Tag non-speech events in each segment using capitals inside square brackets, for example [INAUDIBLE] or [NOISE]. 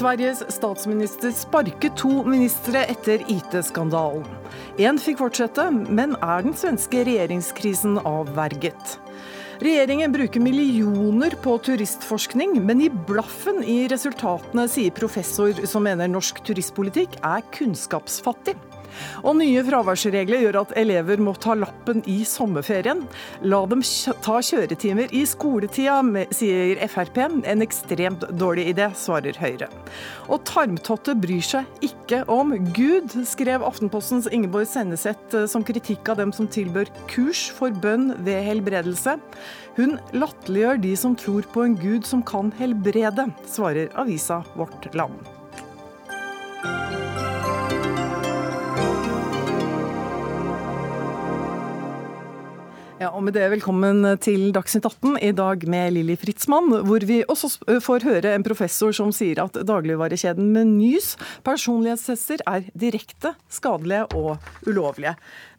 Sveriges statsminister sparket to ministre etter IT-skandalen. Én fikk fortsette, men er den svenske regjeringskrisen avverget? Regjeringen bruker millioner på turistforskning, men i blaffen i resultatene, sier professor som mener norsk turistpolitikk er kunnskapsfattig. Og nye fraværsregler gjør at elever må ta lappen i sommerferien. La dem ta kjøretimer i skoletida, sier Frp. En ekstremt dårlig idé, svarer Høyre. Og tarmtotte bryr seg ikke om Gud, skrev Aftenpostens Ingeborg Senneset eh, som kritikk av dem som tilbør kurs for bønn ved helbredelse. Hun latterliggjør de som tror på en gud som kan helbrede, svarer avisa Vårt Land. Ja, og med det Velkommen til Dagsnytt 18, i dag med Lilly Fritzmann, hvor vi også får høre en professor som sier at dagligvarekjeden Menys personlighetstester er direkte skadelige og ulovlige.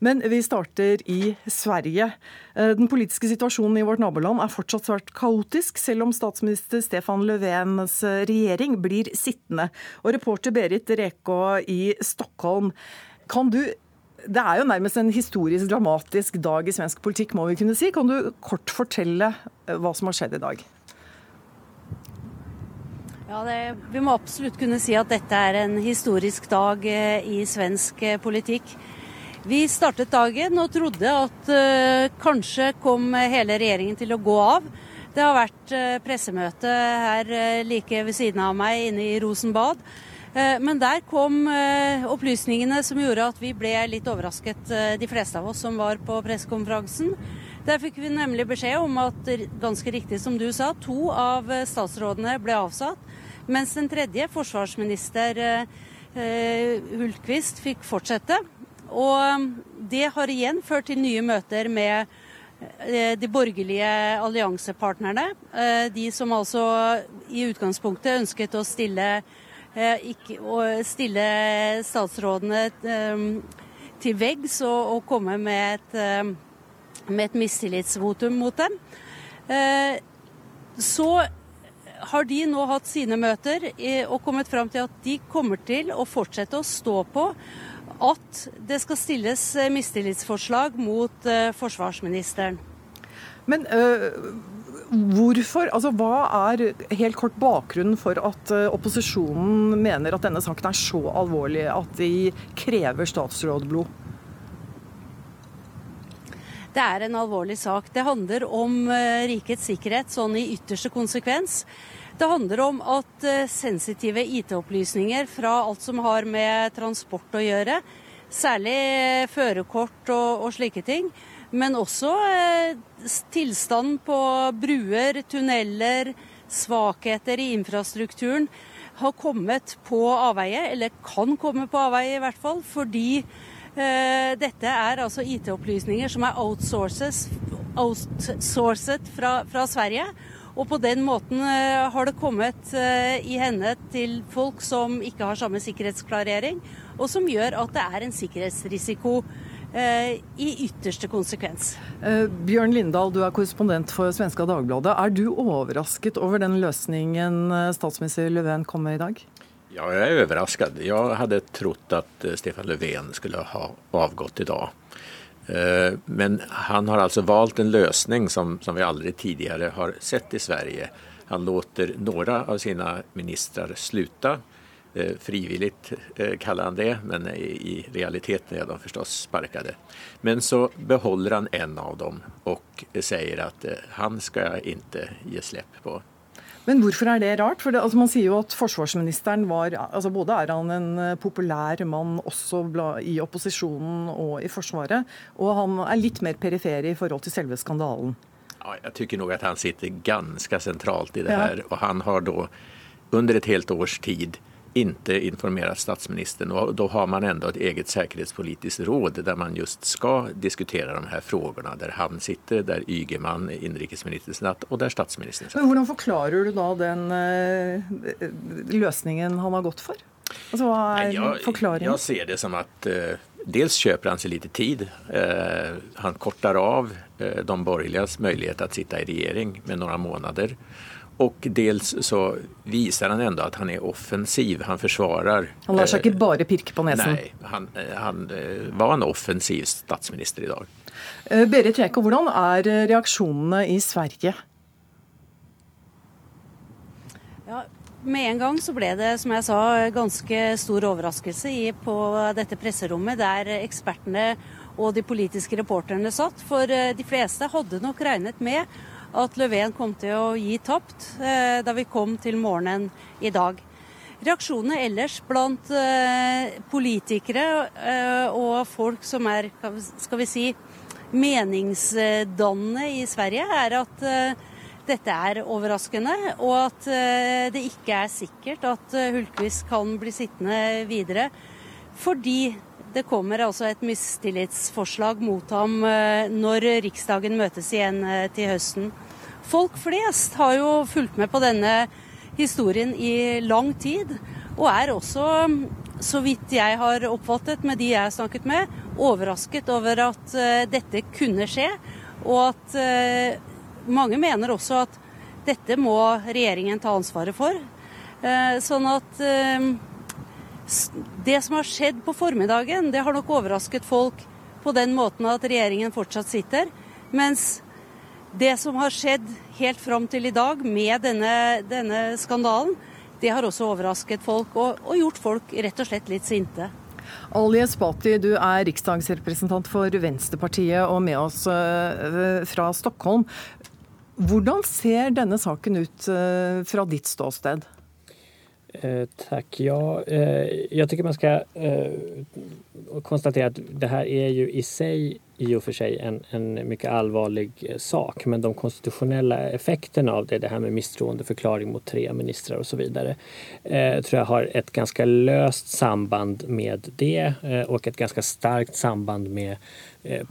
Men vi starter i Sverige. Eh, den politiske situasjonen i vårt naboland er fortsatt svært kaotisk, selv om statsminister Stefan Löfvens regjering blir sittende. Og reporter Berit Rekå i Stockholm, kan du det er jo nærmest en historisk dramatisk dag i svensk politikk, må vi kunne si. Kan du kort fortelle eh, hva som har skjedd i dag? Ja, det, Vi må absolutt kunne si at dette er en historisk dag eh, i svensk eh, politikk. Vi startet dagen og trodde at uh, kanskje kom hele regjeringen til å gå av. Det har vært uh, pressemøte her uh, like ved siden av meg inne i Rosenbad. Eh, men der kom eh, opplysningene som gjorde at vi ble litt overrasket, eh, de fleste av oss som var på pressekonferansen. Der fikk vi nemlig beskjed om at, ganske riktig som du sa, to av statsrådene ble avsatt, mens den tredje, forsvarsminister Hultqvist, fikk fortsette. Og det har igjen ført til nye møter med de borgerlige alliansepartnerne. De som altså i utgangspunktet ønsket å stille ikke, å stille statsrådene eh, til veggs og, og, komme med et, eh, med et mistillitsvotum mot dem. Så har de nå hatt sine møter og kommet fram til at de kommer til å fortsette å stå på at det skal stilles mistillitsforslag mot forsvarsministeren. Men øh, Hvorfor, altså Hva er helt kort bakgrunnen for at eh, opposisjonen mener at denne saken er så alvorlig at de krever statsrådblod? Det er en alvorlig sak. Det handler om eh, rikets sikkerhet sånn i ytterste konsekvens. Det handler om at eh, sensitive IT-opplysninger fra alt som har med transport å gjøre, særlig førerkort og, og slike ting, men også eh, tilstanden på bruer, tunneler, svakheter i infrastrukturen har kommet på avveie, eller kan komme på avveie i hvert fall, fordi eh, dette er altså IT-opplysninger som er outsourcet, fra, fra, Sverige. Og på den måten eh, har det kommet eh, i henne til folk som ikke har samme sikkerhetsklarering, og som gjør at det er en sikkerhetsrisiko i ytterste konsekvens. Eh, Bjørn Lindahl, du er korrespondent for Svenska Dagbladet. Er du overrasket over den løsningen eh, statsminister Löfven kom med i dag? Ja, jeg er overrasket. Jeg hadde trodd at Stefan Löfven skulle ha avgått i dag. Men han har altså valgt en løsning som, som vi aldri tidligere har sett i Sverige. Han låter noen av sine ministre slutte Eh, frivilligt eh, kallar han det, men i realiteten er de förstås sparkade. Men så behåller han en av dem og sier at eh, han skal ikke gi slipp på. Men hvorfor er det rart? For det, altså Man sier jo at forsvarsministeren var altså Både er han en populær mann også i opposisjonen og i Forsvaret, og han er litt mer perifer i forhold til selve skandalen. Ja, jeg syns nok at han sitter ganske sentralt i det ja. her. Og han har da under et helt års tid ikke informerat statsministeren. og da har man ändå et eget säkerhetspolitiskt råd der man just ska diskutera de här frågorna. Där han sitter, der Ygeman, inrikesministern og der statsministeren sitter. Men Hvordan forklarer du da den uh, løsningen han har gått for? Altså, hva er jeg, forklaringen? Jeg ser det som at uh, dels kjøper han seg lite tid. Uh, han korter av de borgerliges mulighet til å sitte i regjering med noen måneder. Och dels så visar han ändå att han är offensiv. Han försvarar... Han lar seg ikke bare pirke på nesen? Nei, han, han var en offensiv statsminister i dag. Berit Reke, hvordan er reaksjonene i Sverige? Ja, med en gang så ble det, som jeg sa, ganske stor overraskelse på dette presserommet der ekspertene og de politiske reporterne satt. For de fleste hadde nok regnet med at Löfven kom til å gi tapt eh, da vi kom til morgenen i dag. Reaksjonene ellers blant eh, politikere eh, og folk som er skal vi si, meningsdannende i Sverige, er at dette er overraskende, og at det ikke er sikkert at Hultqvist kan bli sittende videre. Fordi det kommer altså et mistillitsforslag mot ham når Riksdagen møtes igjen til høsten. Folk flest har jo fulgt med på denne historien i lang tid, og er også, så vidt jeg har oppfattet med de jeg har snakket med, overrasket over at uh, dette kunne skje. Og at mange mener også at dette må regjeringen ta ansvaret for. Sånn at det som har skjedd på formiddagen, det har nok overrasket folk på den måten at regjeringen fortsatt sitter. Mens det som har skjedd helt fram til i dag med denne, denne skandalen, det har også overrasket folk og, og, gjort folk rett og slett litt sinte. Ali Espati, du er riksdagsrepresentant for Venstrepartiet og med oss uh, fra Stockholm. Hvordan ser denne saken ut uh, fra ditt ståsted? Eh, tack. Ja, eh, jag tycker man ska eh, konstatera att det här är ju i sig i och för sig en, en mycket allvarlig eh, sak. Men de konstitutionella effekterna av det, det här med misstroendeförklaring mot tre ministrar och så vidare, eh, tror jag har ett ganska löst samband med det och ett ganska starkt samband med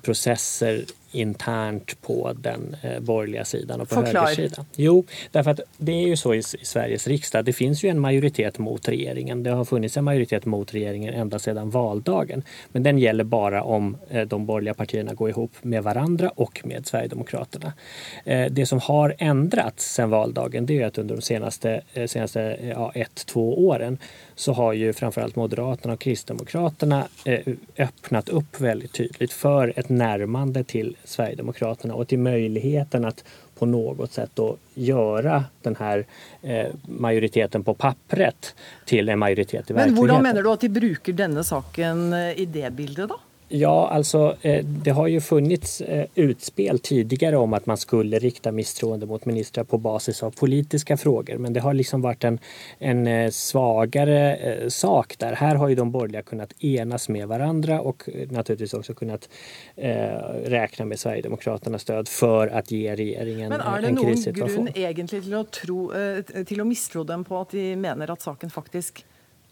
processer internt på den eh, borgerliga sidan och på Förklar. högersidan. Jo, därför att det är ju så i, Sveriges riksdag. Det finns ju en majoritet mot regeringen. Det har funnits en majoritet mot regeringen ända sedan valdagen. Men den gäller bara om eh, de borgerliga partierna går ihop med varandra och med Sverigedemokraterna. Eh, det som har ändrats sedan valdagen det är att under de senaste, senaste ja, ett, två åren så har ju framförallt Moderaterna och Kristdemokraterna öppnat upp väldigt tydligt för ett närmande till Sverigedemokraterna och till möjligheten att på något sätt då göra den här eh, majoriteten på pappret till en majoritet i verkligheten. Men hvordan mener du at de bruker denne saken i det bildet, da? Ja, alltså eh, det har ju funnits eh, utspel tidigare om att man skulle rikta misstroende mot ministrar på basis av politiska frågor. Men det har liksom varit en, en eh, svagare sak där. Här har ju de borgerliga kunnat enas med varandra och naturligtvis också kunnat räkna med Sverigedemokraternas stöd för att ge regeringen en krissituasjon. Men er det noen grunn egentlig til å, tro, til å mistro dem på at de mener at saken faktisk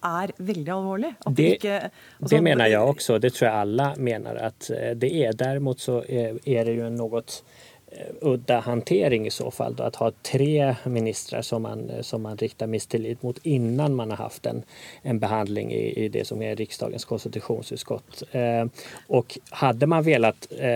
er veldig alvorlig. Det, ikke, altså, det, mener jeg også. Det tror jeg alle mener at eh, det er. Derimot så er det jo noe Eh, udda hantering i så fall. Då, ha tre ministrar som man, man riktar mistillit mot innan man har haft en, en behandling i, i det som är riksdagens konstitutionsutskott. Eh, hade man velat eh,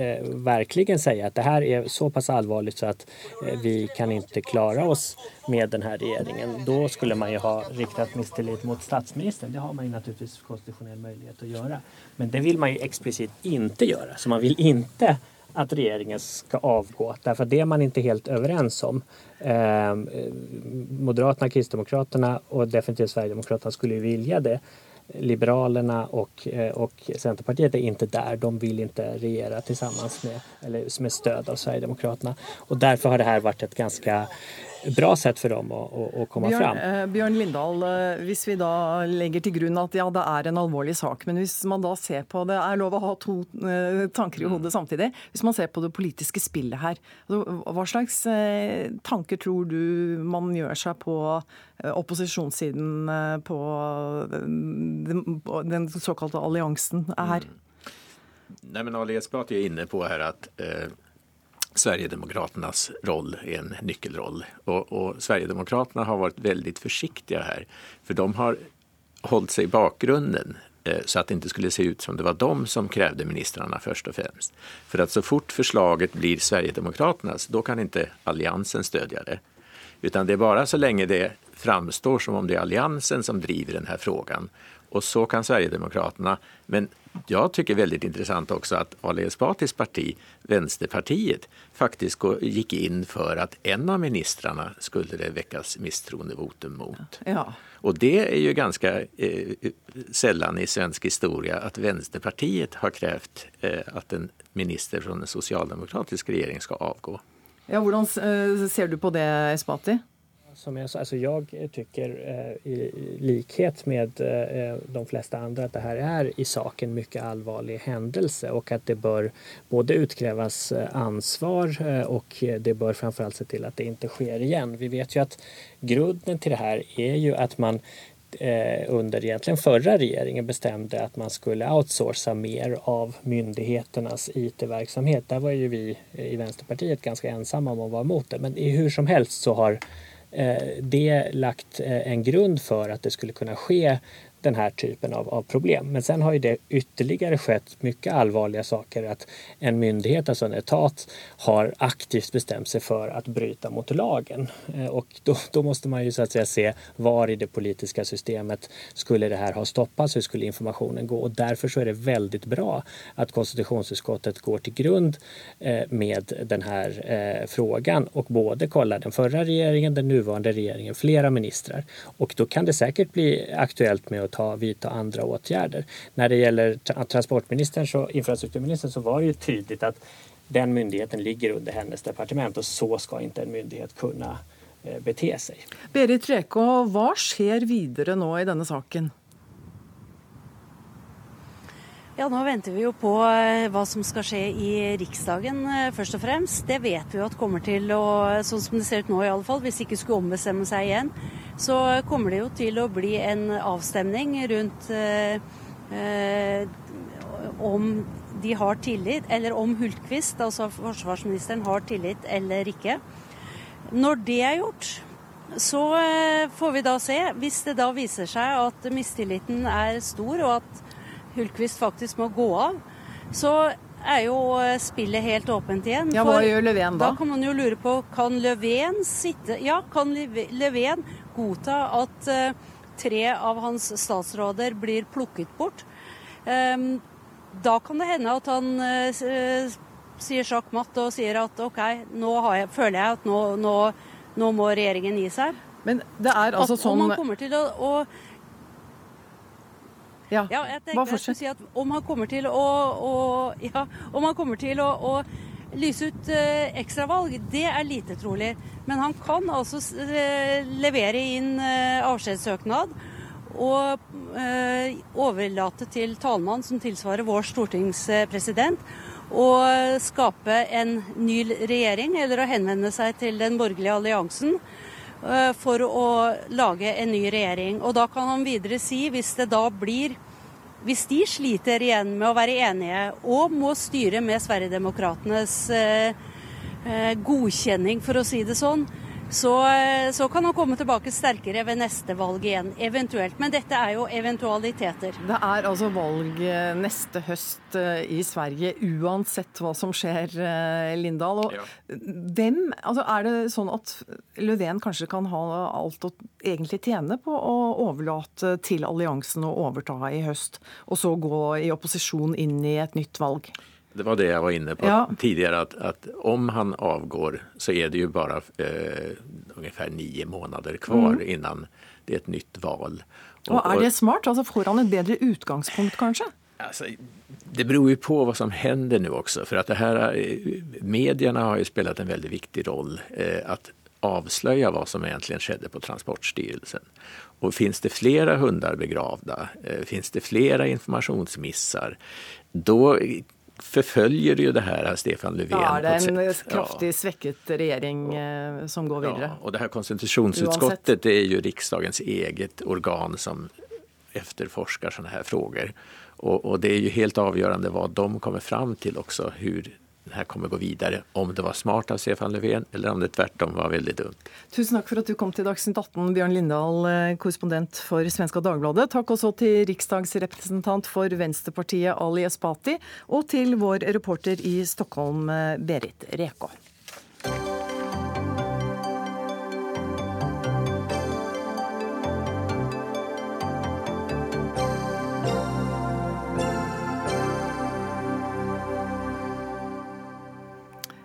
eh, verkligen säga att det här är så pass så att eh, vi kan inte klara oss med den här regeringen, då skulle man ju ha riktat mistillit mot statsministern. Det har man ju naturligtvis konstitutionell möjlighet att göra. Men det vill man ju explicit inte göra, så man vill inte att regeringen ska avgå. Därför det är man inte helt överens om. Eh, Moderaterna, Kristdemokraterna och definitivt Sverigedemokraterna skulle ju vilja det. Liberalerna och, eh, och Centerpartiet är inte där. De vill inte regera tillsammans med, eller med stöd av Sverigedemokraterna. Och därför har det här varit ett ganska bra sett for dem å, å, å komme Bjørn, frem. Eh, Bjørn Lindahl, eh, hvis vi da legger til grunn at ja, det er en alvorlig sak, men hvis man da ser på det er lov å ha to eh, tanker i hodet samtidig. Hvis man ser på det politiske spillet her, altså, hva slags tanker tror du man gjør seg på opposisjonssiden på den såkalte alliansen her? Mm. Nei, men Ali Esbati er inne på her at eh, Sverigedemokraternas roll är en nyckelroll. Och, och Sverigedemokraterna har varit väldigt försiktiga här. För de har hållit sig i bakgrunden eh, så att det inte skulle se ut som det var de som krävde ministrarna först och främst. För att så fort förslaget blir Sverigedemokraternas, då kan inte alliansen stödja det. Utan det är bara så länge det framstår som om det är alliansen som driver den här frågan. Och så kan Sverigedemokraterna, men jag tycker väldigt intressant också att Ali Esbatis parti, Vänsterpartiet, faktiskt gick in för att en av ministrarna skulle det väckas misstroendevotum mot. Ja. Och det är ju ganska eh, sällan i svensk historia att Vänsterpartiet har krävt eh, att en minister från en socialdemokratisk regering ska avgå. Ja, Hvordan eh, ser du på det, Esbati? Som jag alltså jag tycker eh, i likhet med eh, de flesta andra att det här är i sak en mycket allvarlig händelse och att det bör både utkrävas eh, ansvar och det bör framförallt se till att det inte sker igen. Vi vet ju att grunden till det här är ju att man under egentligen förra regeringen bestämde att man skulle outsourca mer av myndigheternas IT-verksamhet. Där var ju vi i Vänsterpartiet ganska ensamma om att vara emot det. Men i hur som helst så har Eh, det lagt eh, en grund för att det skulle kunna ske den här typen av, av, problem. Men sen har ju det ytterligare skett mycket allvarliga saker att en myndighet, alltså en etat, har aktivt bestämt sig för att bryta mot lagen. Eh, och då, då, måste man ju så att säga se var i det politiska systemet skulle det här ha stoppats, hur skulle informationen gå? Och därför så är det väldigt bra att konstitutionsutskottet går till grund eh, med den här eh, frågan och både kollar den förra regeringen, den nuvarande regeringen, flera ministrar. Och då kan det säkert bli aktuellt med att ta, vidta andra åtgärder. När det gäller transportministern och infrastrukturministern så var det ju tydligt att den myndigheten ligger under hennes departement och så ska inte en myndighet kunna eh, bete sig. Berit Reko, vad sker vidare nu i denna saken? Ja, Nå venter vi jo på eh, hva som skal skje i Riksdagen, eh, først og fremst. Det vet vi jo at kommer til å, sånn som det ser ut nå i alle fall, hvis ikke skulle ombestemme seg igjen, så kommer det jo til å bli en avstemning rundt eh, eh, om de har tillit, eller om Hultqvist, altså forsvarsministeren, har tillit eller ikke. Når det er gjort, så får vi da se. Hvis det da viser seg at mistilliten er stor, og at Hultqvist faktisk må gå av, så er jo spillet helt åpent igjen. Ja, Hva gjør Löfven da? Da kan man jo lure på kan Löfven sitte Ja, kan Löfven godta at uh, tre av hans statsråder blir plukket bort? Um, da kan det hende at han uh, sier sjakk matt og sier at OK, nå jeg, føler jeg at nå, nå, nå, må regjeringen gi seg. Men det er altså at, sånn Og man kommer til å, å ja, ja jeg tenkte jeg si at om han kommer til å, å ja, om han kommer til å, å lyse ut eh, ekstravalg, det er lite trolig. Men han kan altså eh, levere inn eh, avskjedssøknad og eh, overlate til talmann, som tilsvarer vår stortingspresident, å skape en ny regjering, eller å henvende seg til den borgerlige alliansen for å lage en ny regjering. Og da kan han videre si, hvis det da blir Hvis de sliter igjen med å være enige og må styre med Sverigedemokraternes eh, eh, godkjenning, for å si det sånn, så, eh, så, kan han komme tilbake sterkere ved neste valg igjen, eventuelt. Men dette er jo eventualiteter. Det er altså valg eh, neste høst eh, i Sverige, uansett hva som skjer, Lindahl. Og ja. hvem, altså Er det sånn at Löfven kanskje kan ha alt å egentlig tjene på å overlate til alliansen å overta i høst, og så gå i opposisjon inn i et nytt valg? Det var det jag var inne på ja. tidigare, att, att, om han avgår så är det ju bara eh, ungefär nio månader kvar mm. innan det är ett nytt val. Och, och är det smart? Alltså får han ett bättre utgangspunkt kanske? Alltså, det beror ju på vad som händer nu också, för att det här, eh, medierna har ju spelat en väldigt viktig roll eh, att avslöja vad som egentligen skedde på Transportstyrelsen. Och finns det flera hundar begravda, eh, finns det flera informationsmissar, då förföljer jo det her, Stefan Löfven. Ja, det er en kraftig ja. svekket regjering eh, som går videre. Ja, og det her konsentrasjonsutskottet, det er jo riksdagens eget organ som efterforsker sånne her frågor. Og, og, det er jo helt avgjørende hva de kommer fram til også, hur det här kommer gå videre, Om det var smart av Stefan Löfven eller om det tvärtom var veldig dumt. Tusen takk for at du kom til Dagsnytt 18, Bjørn Lindahl, eh, korrespondent for Svenska Dagbladet. Takk også til riksdagsrepresentant for Venstrepartiet Ali Esbati og til vår reporter i Stockholm, eh, Berit Reko.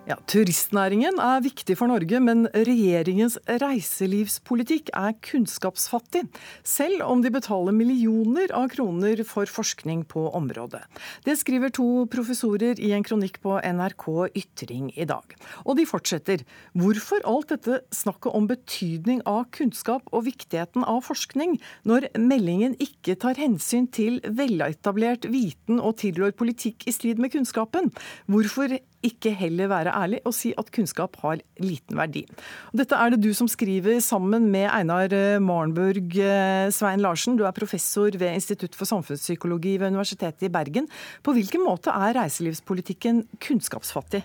Ja, Turistnæringen er viktig for Norge, men regjeringens reiselivspolitikk er kunnskapsfattig, selv om de betaler millioner av kroner for forskning på området. Det skriver to professorer i en kronikk på NRK Ytring i dag. Og de fortsetter. Hvorfor alt dette snakket om betydning av kunnskap og viktigheten av forskning, når meldingen ikke tar hensyn til veletablert viten og tilrår politikk i strid med kunnskapen? Hvorfor ikke heller være ærlig og si at kunnskap har liten verdi. Dette er det du som skriver sammen med Einar Marnburg Marenburg eh, Svein Larsen. Du er professor ved Institutt for samfunnspsykologi ved Universitetet i Bergen. På hvilken måte er reiselivspolitikken kunnskapsfattig?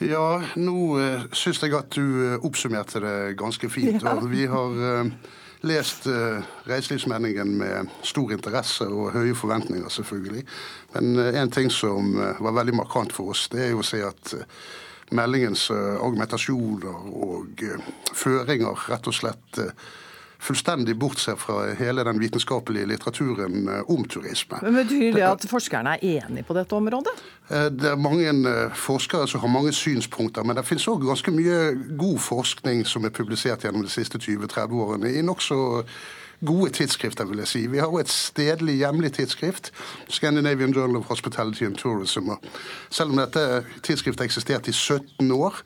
Ja, nå uh, syns jeg at du oppsummerte det ganske fint. [LAUGHS] Ja. Vi har lest uh, reiselivsmeldingen med stor interesse og høye forventninger, selvfølgelig. Men uh, en ting som uh, var veldig markant for oss, det er jo å se at meldingens argumentasjoner og føringer rett og slett fullstendig bortser fra hele den vitenskapelige litteraturen eh, om turisme. Men Betyr det at forskerne er enige på dette området? Eh, det er mange eh, forskere som har mange synspunkter, men det finnes òg ganske mye god forskning som er publisert gjennom de siste 20-30 årene i nokså gode tidsskrifter, vil jeg si. Vi har jo et stedlig hjemlig tidsskrift, Scandinavian Journal of Hospitality and Tourism. Selv om dette tidsskriftet har eksistert i 17 år,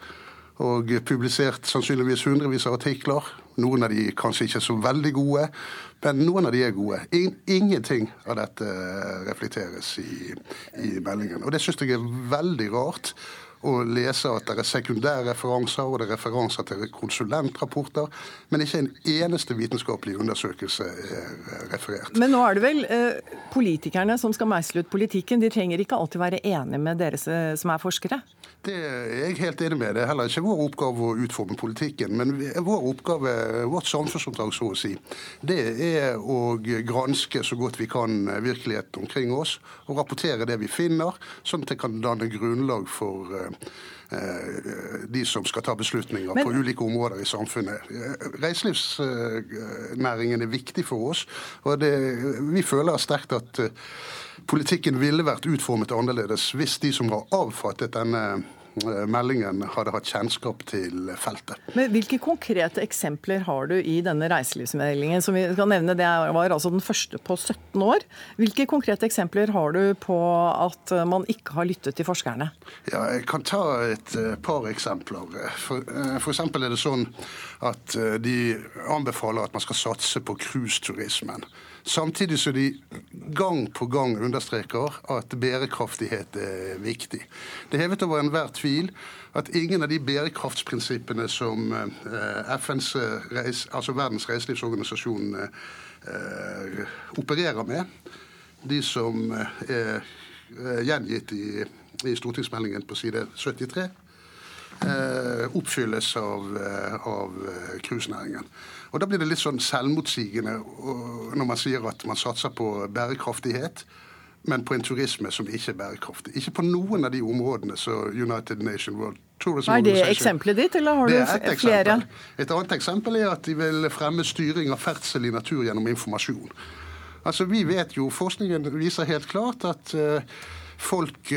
og publisert sannsynligvis hundrevis av artikler. Noen av de kanskje ikke så veldig gode, men noen av de er gode. Ingenting av dette reflekteres i, i meldingen. Og det syns jeg er veldig rart å lese at det er sekundære referanser og det er referanser til konsulentrapporter, men ikke en eneste vitenskapelig undersøkelse er referert. Men nå er det vel eh, politikerne som skal meisle ut politikken. De trenger ikke alltid være enige med dere som er forskere? Det er jeg helt enig med. Det er heller ikke vår oppgave å utforme politikken. Men vår oppgave, vårt samfunnsoppdrag, så å si, det er å granske så godt vi kan virkeligheten omkring oss. Og rapportere det vi finner, sånn at det kan danne grunnlag for eh, de som skal ta beslutninger Men... på ulike områder i samfunnet. Reiselivsnæringen er viktig for oss, og det, vi føler sterkt at politikken ville vært utformet annerledes hvis de som har avfattet denne eh, meldingen hadde hatt kjennskap til feltet. Men Hvilke konkrete eksempler har du i denne reiselivsmeldingen? som vi skal nevne, Det var altså den første på 17 år. Hvilke konkrete eksempler har du på at man ikke har lyttet til forskerne? Ja, Jeg kan ta et eh, par eksempler. Eh, eksempel er det sånn at de anbefaler at man skal satse på cruiseturismen. Samtidig som de gang på gang understreker at bærekraftighet er viktig. Det er hevet over enhver tvil at ingen av de bærekraftsprinsippene som eh, FNs altså Verdens reiselivsorganisasjon eh, opererer med, de som eh, er gjengitt i, i stortingsmeldingen på side 73, oppfylles av, av cruisenæringen. Og Da blir det litt sånn selvmotsigende når man sier at man satser på bærekraftighet, men på en turisme som ikke er bærekraftig. Ikke på noen av de områdene så United Nation World Tourism Er det eksempelet ditt, eller har du et flere? Et annet eksempel er at de vil fremme styring av ferdsel i natur gjennom informasjon. Altså, Vi vet jo, forskningen viser helt klart at folk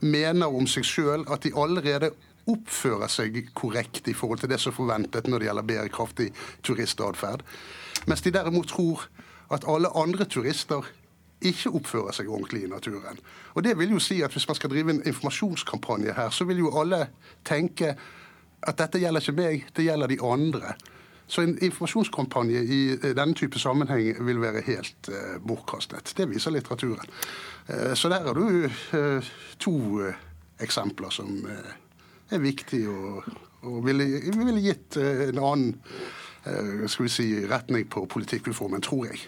mener om seg sjøl at de allerede oppfører seg korrekt i forhold til det som er forventet når det gjelder bærekraftig turistatferd. Mens de derimot tror at alle andre turister ikke oppfører seg ordentlig i naturen. Og det vil jo si at Hvis man skal drive en informasjonskampanje her, så vil jo alle tenke at dette gjelder ikke meg, det gjelder de andre. Så en informasjonskampanje i denne type sammenheng vil være helt uh, bortkastet. Det viser litteraturen. Uh, så der har du uh, to eksempler som er viktig og, og ville, ville, gitt eh, en annen eh, skal vi si, retning på politikkreformen, tror jeg.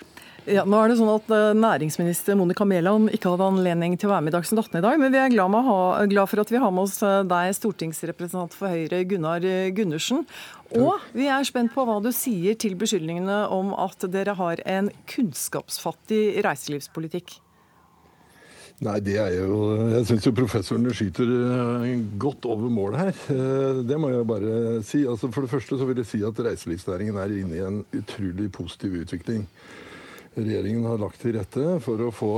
Ja, nå er det sånn at eh, Næringsminister Monica Mæland ikke hadde anledning til å være med i Dagsnytt 18 i dag, men vi er glad, ha, glad, for at vi har med oss deg, stortingsrepresentant for Høyre Gunnar Gundersen. Og vi er spent på hva du sier til beskyldningene om at dere har en kunnskapsfattig reiselivspolitikk. Nei, det er jo Jeg syns jo professorene skyter eh, godt over målet her. Eh, det må jeg bare si. Altså For det første så vil jeg si at reiselivsnæringen er inne i en utrolig positiv utvikling. regjeringen har lagt til rette for å få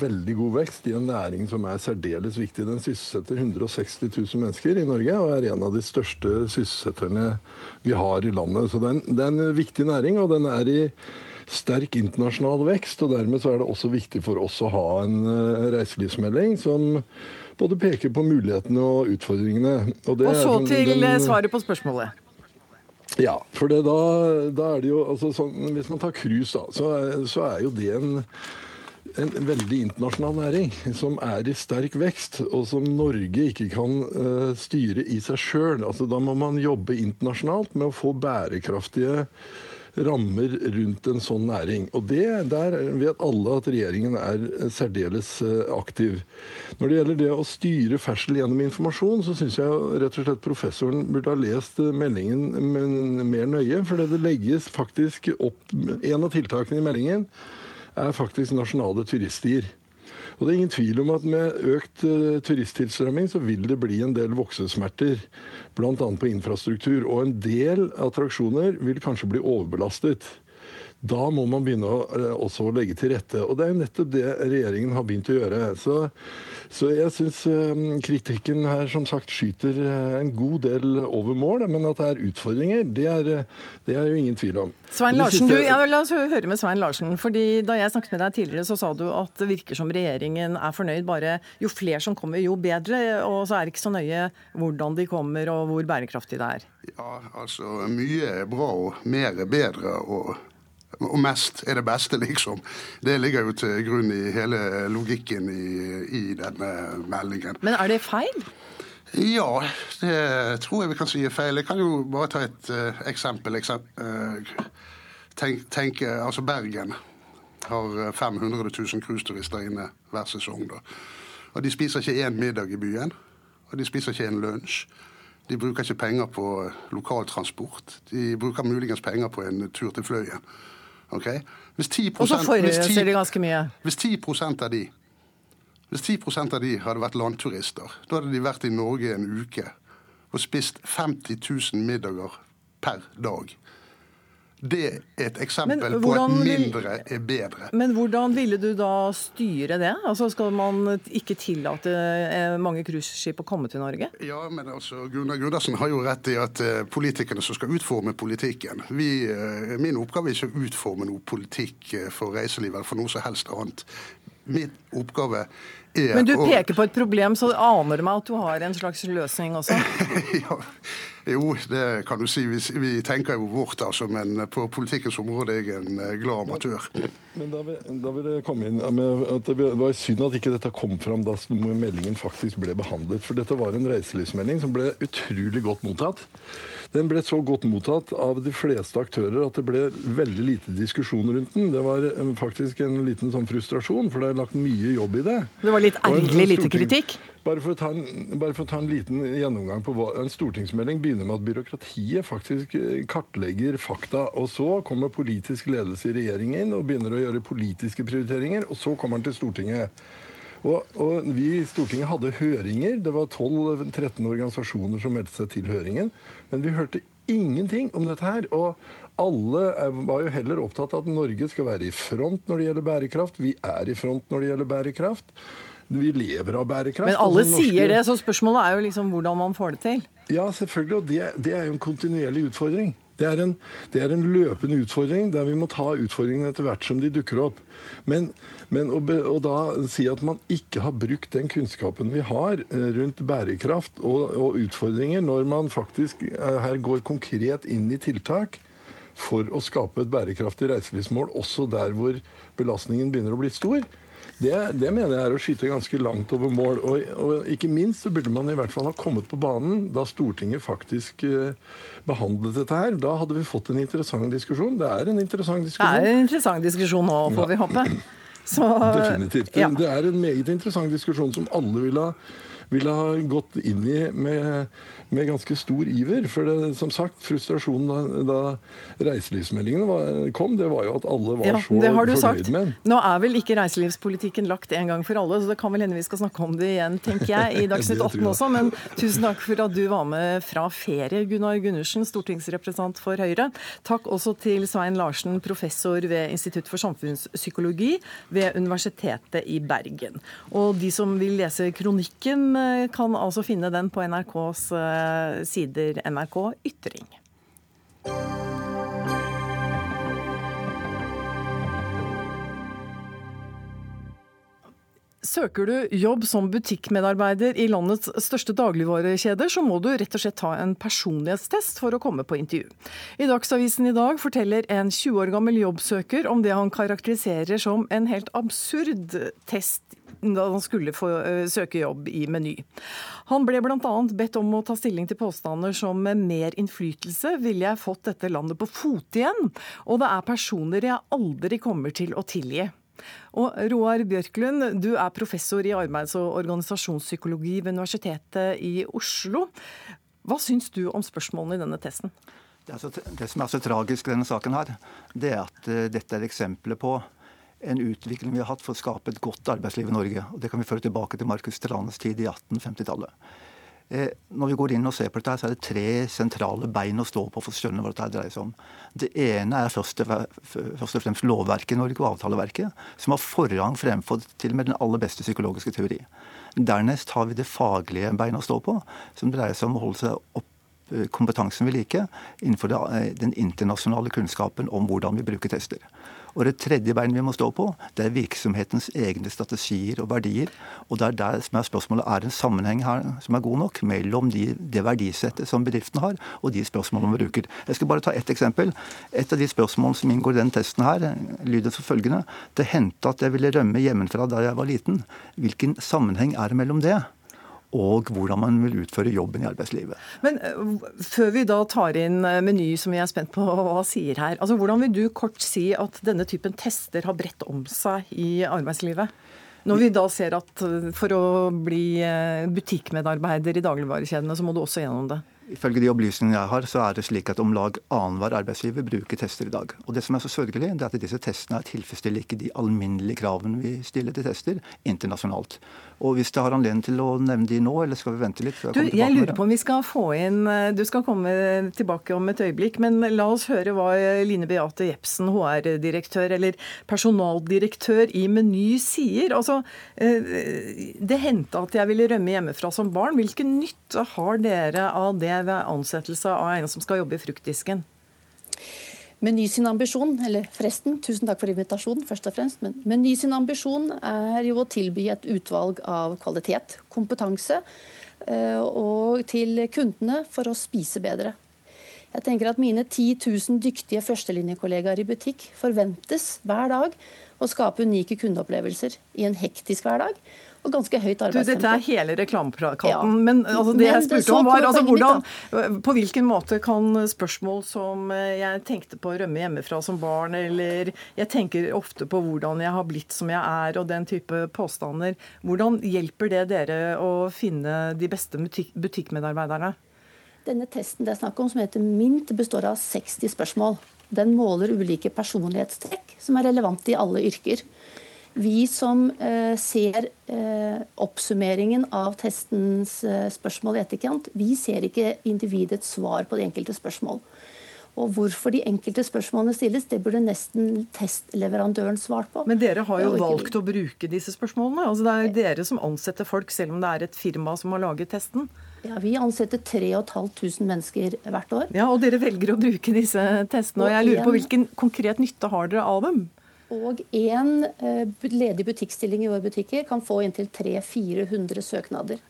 veldig god vekst i en næring som er særdeles viktig. Den sysselsetter 160 000 mennesker i Norge og er en av de største sysselsetterne vi har i landet. Så det er en, viktig næring, og den er i sterk internasjonal vekst. og Dermed så er det også viktig for oss å ha en eh, reiselivsmelding som både peker på mulighetene og utfordringene. Og, og så sånn til den, svaret på spørsmålet. Ja, for det, da, da, er det jo altså, sånn, Hvis man tar cruise, da, så så er jo det en, en, veldig internasjonal næring som er i sterk vekst, og som Norge ikke kan uh, styre i seg sjøl. Altså, da må man jobbe internasjonalt med å få bærekraftige rammer rundt en sånn næring. Og det, Der vet alle at regjeringen er særdeles eh, aktiv. Når det gjelder det å styre ferdsel gjennom informasjon, så syns jeg rett og slett professoren burde ha lest meldingen mer nøye. For det legges faktisk opp En av tiltakene i meldingen er faktisk nasjonale turiststier. Og det er ingen tvil om at med økt uh, turisttilstrømming så vil det bli en del voksesmerter. Bl.a. på infrastruktur. Og en del attraksjoner vil kanskje bli overbelastet. Da må man begynne å, uh, også legge til rette. Og det er jo nettopp det regjeringen har begynt å gjøre. Så så jeg syns eh, kritikken her som sagt skyter eh, en god del over mål. Men at det er utfordringer, det er, eh, det er jo ingen tvil om. Svein Larsen, du, ja, La oss høre med Svein Larsen. fordi Da jeg snakket med deg tidligere, så sa du at det virker som regjeringen er fornøyd. Bare jo flere som kommer, jo bedre. Og så er det ikke så nøye hvordan de kommer og hvor bærekraftig det er. Ja, altså mye er bra og mer er bedre. og og mest er det beste, liksom. Det ligger jo til grunn i hele logikken i, i denne meldingen. Men er det feil? Ja, det tror jeg vi kan si er feil. Jeg kan jo bare ta et uh, eksempel. uh, tenk, tenk, altså Bergen har 500 000 cruiseturister inne hver sesong. da. Og De spiser ikke én middag i byen, og de spiser ikke en lunsj. De bruker ikke penger på lokaltransport. De bruker muligens penger på en tur til Fløyen. Okay? Hvis 10 Og så forurenser de ganske mye. Hvis 10% av de hvis 10% av de hadde vært landturister, da hadde de vært i Norge en uke og spist 50 000 middager per dag. Det er et eksempel på at mindre er bedre. Men hvordan ville du da styre det? Altså Skal man ikke tillate eh, mange cruiseskip å komme til Norge? Ja, men altså, Gunnar Gundersen har jo rett i at uh, politikerne som skal utforme politikken vi, uh, Min oppgave er ikke å utforme noe politikk for reiselivet eller for noe som helst annet. Min oppgave er Men du peker på et problem, så aner det meg at du har en slags løsning også? [LAUGHS] ja, jo, det kan du si. Vi, vi tenker jo vårt, altså, men på politikkens område er jeg en eh, glad amatør. Men da vil, da vil jeg komme inn med at Det var synd at ikke dette kom fram da meldingen faktisk ble behandlet. For dette var en reiselivsmelding som ble utrolig godt mottatt. Den ble så godt mottatt av de fleste aktører at det ble veldig lite diskusjon rundt den. Det var faktisk en liten sånn frustrasjon, for det er lagt mye jobb i det. Det var litt ergerlig lite kritikk? Bare for, en, bare for, å ta en, liten gjennomgang på hva en stortingsmelding begynner med at byråkratiet faktisk eh, kartlegger fakta. Og så kommer politisk ledelse i regjeringen og begynner å gjøre politiske prioriteringer. Og så kommer den til Stortinget. Og, og, Vi i Stortinget hadde høringer. Det var 12-13 organisasjoner som meldte seg til høringen. Men vi hørte ingenting om dette her. Og alle var jo heller opptatt av at Norge skal være i front når det gjelder bærekraft. Vi er i front når det gjelder bærekraft. Vi lever av bærekraft. Men alle norske... sier det, så spørsmålet er jo liksom hvordan man får det til. Ja, selvfølgelig. Og det, det er jo en kontinuerlig utfordring. Det er, en, det er, en, løpende utfordring der vi må ta utfordringene etter hvert som de dukker opp. Men, men å, å, da si at man ikke har brukt den kunnskapen vi har eh, rundt bærekraft og, og utfordringer, når man faktisk eh, her går konkret inn i tiltak for å skape et bærekraftig reiselivsmål, også der hvor belastningen begynner å bli stor, det, det, mener jeg er å skyte ganske langt over mål. Og, og, ikke minst så burde man i hvert fall ha kommet på banen da Stortinget faktisk uh, behandlet dette her. Da hadde vi fått en interessant diskusjon. Det er en interessant diskusjon. Det er en interessant diskusjon nå, får vi håpe. Så, Definitivt. Ja. Det er en meget interessant diskusjon som alle ville ha ville ha gått inn i med, med ganske stor iver. For det, som sagt, frustrasjonen da, da reiselivsmeldingen kom, det var jo at alle var ja, så fornøyd med den. Nå er vel ikke reiselivspolitikken lagt en gang for alle, så det kan vel hende vi skal snakke om det igjen, tenker jeg, i [LAUGHS] Dagsnytt 18 også. Men tusen takk for at du var med fra ferie, Gunnar Gundersen, stortingsrepresentant for Høyre. Takk også til Svein Larsen, professor ved Institutt for samfunnspsykologi ved Universitetet i Bergen. Og de som vil lese kronikken, eh, kan altså finne den på NRKs eh, sider NRK Ytring. Søker du jobb som butikkmedarbeider i landets største dagligvarekjeder, så må du rett og slett ta en personlighetstest for å komme på intervju. I Dagsavisen i dag forteller en 20 år gammel jobbsøker om det han karakteriserer som en helt absurd test da han skulle få søke jobb i Meny. Han ble bl.a. bedt om å ta stilling til påstander som med mer innflytelse ville jeg fått dette landet på fote igjen, og det er personer jeg aldri kommer til å tilgi. Og Roar Bjørklund, du er professor i arbeids- og organisasjonspsykologi ved Universitetet i Oslo. Hva syns du om spørsmålene i denne testen? Det, så, det, som er så tragisk i denne saken, her, det er at uh, dette er eksempler på en utvikling vi har hatt for å skape et godt arbeidsliv i Norge. Og Det kan vi føre tilbake til Markus Tranes tid i 1850-tallet. Eh, når vi går inn og ser på dette, så er det tre sentrale bein å stå på for å skjønne hva dette dreier seg om. Det ene er først og, fremst lovverket i Norge og avtaleverket, som har forrang fremfor til og med den aller beste psykologiske teori. Dernest har vi det faglige beinet å stå på, som dreier seg om å holde seg opp eh, kompetansen vi liker innenfor eh, den internasjonale kunnskapen om hvordan vi bruker tester. Og det tredje beinet vi må stå på, det er virksomhetens egne strategier og verdier. Og det er der som er spørsmålet er det en sammenheng her som er god nok mellom de, det verdisettet som bedriften har, og de spørsmålene vi bruker. Jeg skal bare ta ett eksempel. Et av de spørsmålene som inngår i den testen her, lyder som følgende. Det hendte at jeg ville rømme hjemmefra da jeg var liten. Hvilken sammenheng er det mellom det? Og hvordan man vil utføre jobben i arbeidslivet. Men uh, Før vi da tar inn uh, Meny, som vi er spent på hva sier her. altså Hvordan vil du kort si at denne typen tester har bredt om seg i arbeidslivet? Når vi da ser at uh, for å bli butikkmedarbeider i dagligvarekjedene, så må du også gjennom det? Ifølge de opplysningene jeg har, så er det slik at om lag annenhver arbeidsgiver bruker tester i dag. Og Det som er så sørgelig, det er at disse testene tilfredsstiller ikke de alminnelige kravene vi stiller til tester internasjonalt. Og Hvis jeg har anledning til å nevne de nå, eller skal vi vente litt? Du, jeg lurer på om vi skal få inn eh, Du skal komme tilbake om et øyeblikk, men la oss høre hva Line Beate Jepsen, HR-direktør eller personaldirektør i Meny sier. Altså, eh, Det hendte at jeg ville rømme hjemmefra som barn. Hvilken nytte har dere av det ved ansettelse av en som skal jobbe i fruktdisken? Meny sin ambisjon, eller forresten, tusen takk for invitasjonen, først og fremst, men Meny sin ambisjon er jo å tilby et utvalg av kvalitet, kompetanse, eh, og til kundene for å spise bedre. Jeg tenker at Mine 10 000 dyktige førstelinjekollegaer i butikk forventes hver dag å skape unike kundeopplevelser i en hektisk hverdag og ganske høyt arbeidstempo. Dette er hele reklameplakaten. Ja. Men altså, det men jeg spurte om var altså, hvordan, På hvilken måte kan spørsmål som eh, jeg tenkte på å rømme hjemmefra som barn, eller jeg tenker ofte på hvordan jeg har blitt som jeg er, og den type påstander, hvordan hjelper det dere å finne de beste butikk butikkmedarbeiderne? Denne testen det er snakk om, som heter MINT, består av 60 spørsmål. Den måler ulike personlighetstrekk som er relevante i alle yrker. Vi som eh, ser eh, oppsummeringen av testens eh, spørsmål i etterkant, vi ser ikke individets svar på de enkelte spørsmål. Og hvorfor de enkelte spørsmålene stilles, det burde nesten testleverandøren svart på. Men dere har jo valgt å bruke disse spørsmålene. Altså det er jo dere som ansetter folk, selv om det er et firma som har laget testen. Ja, Vi ansetter 3500 mennesker hvert år. Ja, Og dere velger å bruke disse testene. Og jeg lurer på hvilken konkret nytte har dere av dem? Og én eh, ledig butikkstilling i våre butikker kan få inntil 300-400 søknader.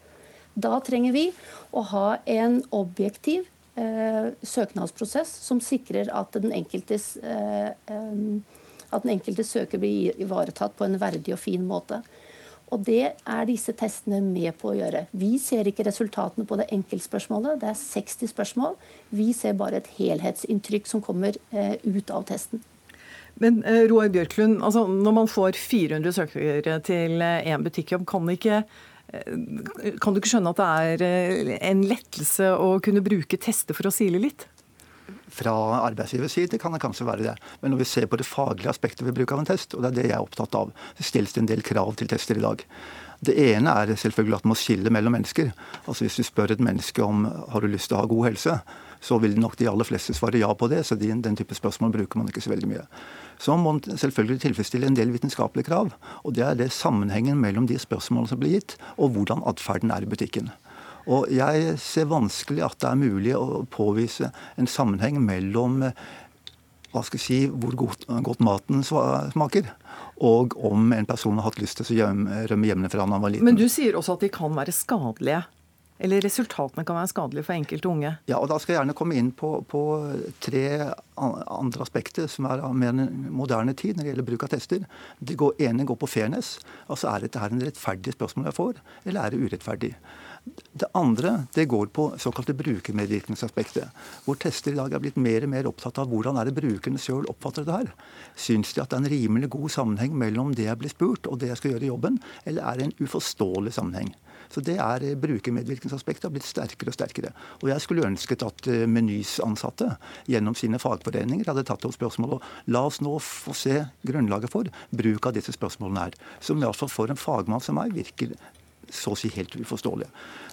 Da trenger vi å ha en objektiv eh, søknadsprosess som sikrer at den, enkeltes, eh, at den enkelte søker blir ivaretatt på en verdig og fin måte. Og Det er disse testene med på å gjøre. Vi ser ikke resultatene på det enkeltspørsmålet. Det er 60 spørsmål. Vi ser bare et helhetsinntrykk som kommer ut av testen. Men eh, Roar Bjørklund, altså, når man får 400 søkere til én eh, butikkjobb, kan ikke Kan du ikke skjønne at det er en lettelse å kunne bruke tester for å sile litt? Fra arbeidsgivers side kan det kanskje være det. Men når vi ser på det faglige aspektet ved bruk av en test, og det er det jeg er opptatt av, så stilles det en del krav til tester i dag. Det ene er selvfølgelig at man må skille mellom mennesker. Altså Hvis du spør et menneske om har du lyst til å ha god helse, så vil nok de aller fleste svare ja på det. Så den, den type spørsmål bruker man ikke så veldig mye. Så må man selvfølgelig tilfredsstille en del vitenskapelige krav. Og det er det sammenhengen mellom de spørsmålene som blir gitt, og hvordan atferden er i butikken. Og jeg ser vanskelig at det er mulig å påvise en sammenheng mellom hva skal jeg si, hvor godt, godt maten smaker, og om en person har hatt lyst til å rømme hjemmefra når han var liten. Men du sier også at de kan være skadelige? Eller resultatene kan være skadelige for enkelte unge? Ja, og Da skal jeg gjerne komme inn på, på tre andre aspekter som er av mer moderne tid når det gjelder bruk av tester. Det går, ene går på fairness. Altså Er dette her en rettferdig spørsmål jeg får, eller er det urettferdig? Det andre det går på såkalte brukermedvirkningsaspektet. Hvor tester i dag er blitt mer og mer opptatt av hvordan er det brukerne sjøl oppfatter det her. Syns de at det er en rimelig god sammenheng mellom det jeg blir spurt og det jeg skal gjøre i jobben, eller er det en uforståelig sammenheng? Så det er eh, Brukermedvirkningsaspektet har blitt sterkere og sterkere. Og jeg skulle ønsket at eh, Menys ansatte gjennom sine fagforeninger hadde tatt opp spørsmålet og la oss nå få se grunnlaget for bruk av disse spørsmålene her. Som iallfall for en fagmann som meg virker så å si helt uforståelige.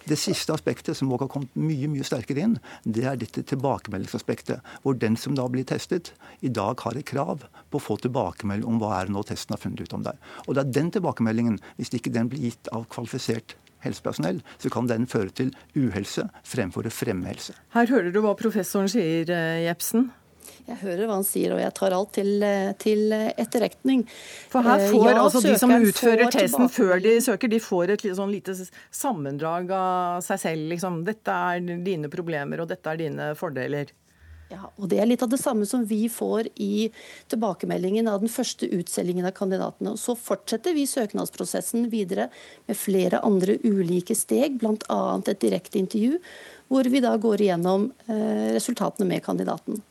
Det siste aspektet som også har kommet mye mye sterkere inn, det er dette tilbakemeldingsaspektet. Hvor den som da blir testet, i dag har et krav på å få tilbakemelding om hva er det nå testen har funnet ut om deg. Og det er den tilbakemeldingen, hvis ikke den blir gitt av kvalifisert helsepersonell, så kan den føre til uhelse fremfor å fremme helse. Her hører du hva professoren sier, eh, Jepsen. Jeg hører hva han sier, og jeg tar alt til, eh, til etterretning. For her eh, får ja, altså De som utfører testen før de søker, de får et sånn lite sammendrag av seg selv. Liksom. Dette er dine problemer, og dette er dine fordeler. Ja, og Det er litt av det samme som vi får i tilbakemeldingen av den første utselgingen av kandidatene. Og Så fortsetter vi søknadsprosessen videre med flere andre ulike steg, bl.a. et direkte intervju, hvor vi da går igjennom eh, resultatene med kandidaten.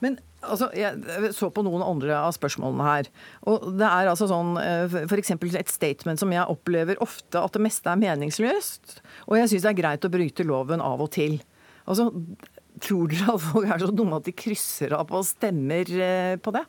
Men altså, Jeg så på noen andre av spørsmålene her. og Det er altså sånn, eh, f.eks. et statement som jeg opplever ofte at det meste er meningsløst. Og jeg syns det er greit å bryte loven av og til. Altså, Tror dere at folk er så dumme at de krysser av og stemmer eh, på det?